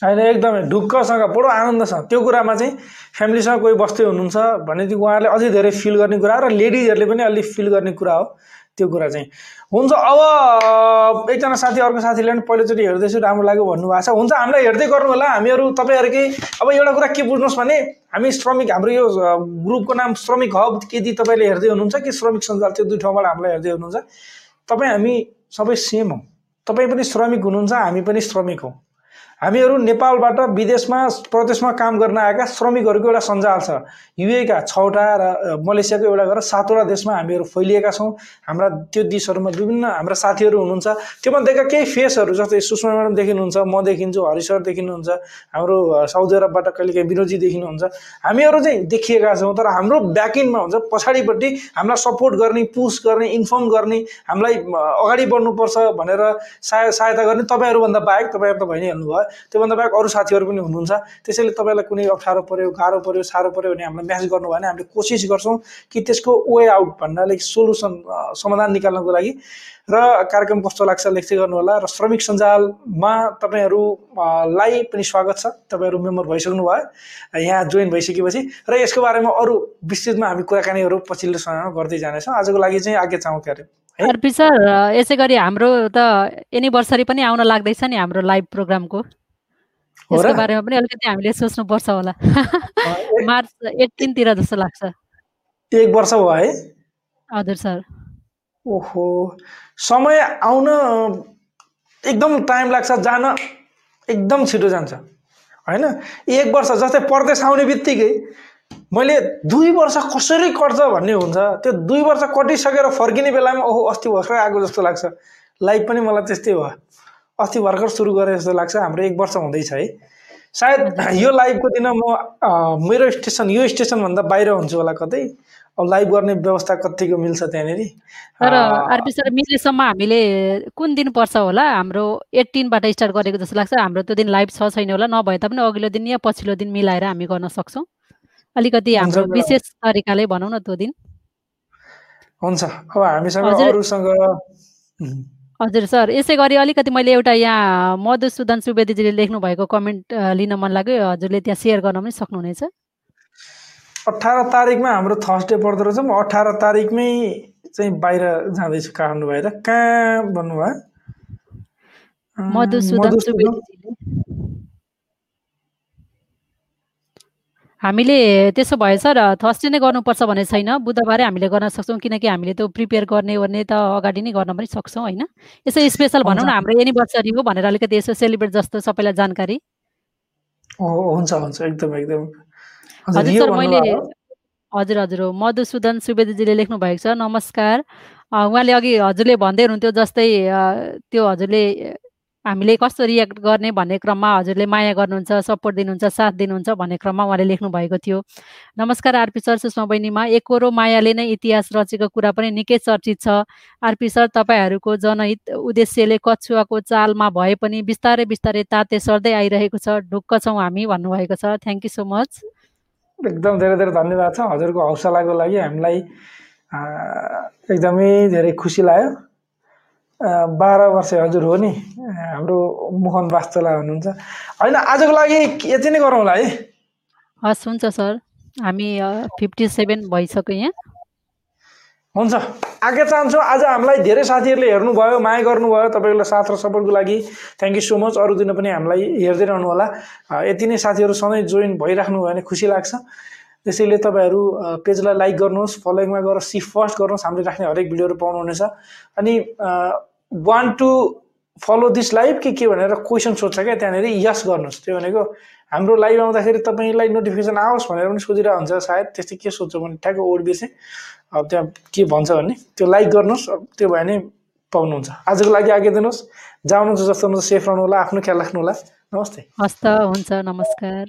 होइन एकदमै ढुक्कसँग बडो आनन्दसँग त्यो कुरामा चाहिँ फ्यामिलीसँग कोही बस्दै हुनुहुन्छ भनेदेखि उहाँहरूले अझै धेरै फिल गर्ने कुरा र लेडिजहरूले पनि अलिक फिल गर्ने कुरा हो। त्यो कुरा चाहिँ। हुन्छ अब एकजना साथी अर्को साथीले पनि पहिलोचोटि हेर्दैछु राम्रो लाग्यो भन्नुभएको छ। हुन्छ हामीलाई हेर्दै गर्नु होला हामीहरू तपाईँहरूकै अब एउटा कुरा के बुझ्नुहोस् भने हामी श्रमिक हाम्रो यो ग्रुपको नाम श्रमिक हब यदि तपाईँले हेर्दै हुनुहुन्छ कि श्रमिक सञ्जाल त्यो दुई ठाउँबाट हामीलाई हेर्दै हुनुहुन्छ। तपाईँ हामी सबै सेम हौ। तपाईँ पनि श्रमिक हुनुहुन्छ हामी पनि श्रमिक हौ। हामीहरू नेपालबाट विदेशमा प्रदेशमा काम गर्न आएका श्रमिकहरूको एउटा सञ्जाल छ। युएका छवटा र मलेसियाको एउटा गरेर सातवटा देशमा हामीहरू फैलिएका छौँ। हाम्रा त्यो देशहरूमा विभिन्न हाम्रा साथीहरू हुनुहुन्छ। त्योमध्येका केही फेसहरू जस्तै सुषमा म्याडम देखिनुहुन्छ म देखिन्छु हरि सर देखिनुहुन्छ हाम्रो साउदी अरबबाट कहिलेकाहीँ विनोदजी देखिनुहुन्छ। हामीहरू चाहिँ देखिएका छौँ तर हाम्रो ब्याकइन्डमा हुन्छ पछाडिपट्टि हामीलाई सपोर्ट गर्ने पुस गर्ने इन्फर्म गर्ने हामीलाई अगाडि बढ्नुपर्छ भनेर सहाय सहायता गर्ने तपाईँहरूभन्दा बाहेक तपाईँहरू त भइ नै हाल्नुभयो त्योभन्दा बाहेक अरू साथीहरू पनि हुनुहुन्छ। त्यसैले तपाईँलाई कुनै अप्ठ्यारो पऱ्यो गाह्रो पऱ्यो साह्रो पऱ्यो भने हामीलाई म्यासेज गर्नु भयो भने हामीले कोसिस गर्छौँ कि त्यसको वे आउट भन्नाले सोल्युसन समाधान निकाल्नको लागि। र कार्यक्रम कस्तो लाग्छ लेख्दै गर्नु होला। र श्रमिक सञ्जालमा तपाईँहरूलाई पनि स्वागत छ। तपाईँहरू मेम्बर भइसक्नु भयो। यहाँ जोइन भइसकेपछि। र यसको बारेमा अरू विस्तृतमा हामी कुराकानीहरू पछिल्लो समयमा गर्दै जानेछौँ। आजको लागि चाहिँ आज्ञा चाहौँ क्यारे सर यसै गरी हाम्रो त एनिभर्सरी पनि आउन लाग्दैछ नि हाम्रो लाइभ प्रोग्रामको। यसको बारेमा पनि अलिकति हामीले सोच्नुपर्छ होला। मार्च एट्टिनतिर जस्तो लाग्छ। एक वर्ष भयो है? हजुर सर। ओहो। समय आउन एकदम टाइम लाग्छ जान एकदम छिटो जान्छ। होइन? एक वर्ष जस्तै परदेश आउने बित्तिकै मैले दुई वर्ष कसरी कट्छ भन्ने हुन्छ त्यो दुई वर्ष कटिसकेर फर्किने बेलामा ओहो अस्ति भर्खर आएको जस्तो लाग्छ। लाइफ पनि मलाई त्यस्तै भयो। अस्ति भर्खर सुरु गरे जस्तो लाग्छ हाम्रो एक वर्ष हुँदैछ है। सायद यो लाइभको दिन म मेरो स्टेसन यो स्टेसनभन्दा बाहिर हुन्छु होला कतै। अब लाइभ गर्ने व्यवस्था कतिको मिल्छ त्यहाँनिर। तर आरपी सर मिलेसम्म हामीले कुन दिन पर्छ होला? हाम्रो एट्टिनबाट स्टार्ट गरेको जस्तो लाग्छ। हाम्रो त्यो दिन लाइभ छ छैन होला। नभए तापनि अघिल्लो दिन या पछिल्लो दिन मिलाएर हामी गर्न सक्छौँ। अलिकति हाम्रो। विशेष तरिकाले भनौँ न त्यो दिन। हुन्छ। अब हामीसँग। अरूसँग हजुर सर। यसै गरी अलिकति मैले एउटा यहाँ मधुसूदन सुवेदीजीले लेख्नु भएको कमेन्ट लिन मन लाग्यो। हजुरले त्यहाँ सेयर गर्न पनि सक्नुहुनेछ। अठार तारिकमा हाम्रो थर्सडे पर्दो रहेछ। म अठार तारिकमै चाहिँ बाहिर जाँदैछु काठमाडौँ बाहिर। कहाँ भन्नुभयो? मधुसूदन मधुसूदन सुवेदीजीले हामीले त्यसो भए सर थर्सडे नै गर्नुपर्छ भन्ने छैन। बुधबारै हामीले गर्न सक्छौँ किनकि हामीले त्यो प्रिपेयर गर्ने ओर्ने त अगाडि नै गर्न पनि सक्छौँ होइन? यसो स्पेसल भनौँ न। हाम्रो एनिभर्सरी हो भनेर अलिकति यसो सेलिब्रेट जस्तो सबैलाई जानकारी। हुन्छ हुन्छ एकदम एकदम। हजुर सर मैले हजुर हजुर हो। मधुसूदन सुवेदीजीले लेख्नु भएको छ नमस्कार। उहाँले अघि हजुरले भन्दै हुनुहुन्थ्यो जस्तै त्यो हजुरले हामीले कस्तो रियाक्ट गर्ने भन्ने क्रममा हजुरले माया गर्नुहुन्छ सपोर्ट दिनुहुन्छ साथ दिनुहुन्छ भन्ने क्रममा उहाँले लेख्नु भएको थियो। नमस्कार आरपी सर सुषमा बहिनीमा एकरो मायाले नै इतिहास रचेको कुरा पनि निकै चर्चित छ। आरपी सर तपाईँहरूको जनहित उद्देश्यले कछुवाको चालमा भए पनि बिस्तारै बिस्तारै ताते सर्दै आइरहेको छ ढुक्क छौँ हामी भन्नुभएको छ। थ्याङ्क यू सो मच एकदम धेरै धेरै धन्यवाद छ हजुरको हौसलाको लागि हामीलाई एकदमै धेरै खुसी लाग्यो। बाह्र वर्ष हजुर हो नि। हाम्रो मोहन वास्तोला हुनुहुन्छ। होइन आजको लागि यति नै गरौँ होला है। हस् हुन्छ सर। हामी फिफ्टी सेभेन भइसक्यो यहाँ। हुन्छ। आज्ञा चाहन्छु आज हामीलाई धेरै साथीहरूले हेर्नुभयो माया गर्नुभयो तपाईँहरूलाई साथ र सपोर्टको लागि। थ्याङ्क यू सो मच अरू दिन पनि हामीलाई हेर्दै रहनु होला। यति नै साथीहरू सधैँ जोइन भइराख्नु भयो भने खुसी लाग्छ। त्यसैले तपाईँहरू पेजलाई लाइक गर्नुहोस् फलोइङमा गएर सी फर्स्ट गर्नुहोस् हामीले राख्ने हरेक भिडियोहरू पाउनुहुनेछ। अनि one to follow this live कि के भनेर क्वेसन सोध्छ क्या त्यहाँनिर यस गर्नुहोस्। त्यो भनेको हाम्रो लाइभ आउँदाखेरि तपाईँलाई नोटिफिकेसन आओस् भनेर पनि सोधिरहेको हुन्छ सायद त्यस्तै के सोध्छ भने ठ्याक्क ओडिबी चाहिँ अब त्यहाँ के भन्छ भने त्यो लाइक गर्नुहोस् त्यो भयो भने पाउनुहुन्छ। आजको लागि आगे दिनुहोस्। जानुहुन्छ जस्तो सेफ रहनु होला आफ्नो ख्याल राख्नु होला नमस्ते। हस् त हुन्छ नमस्कार।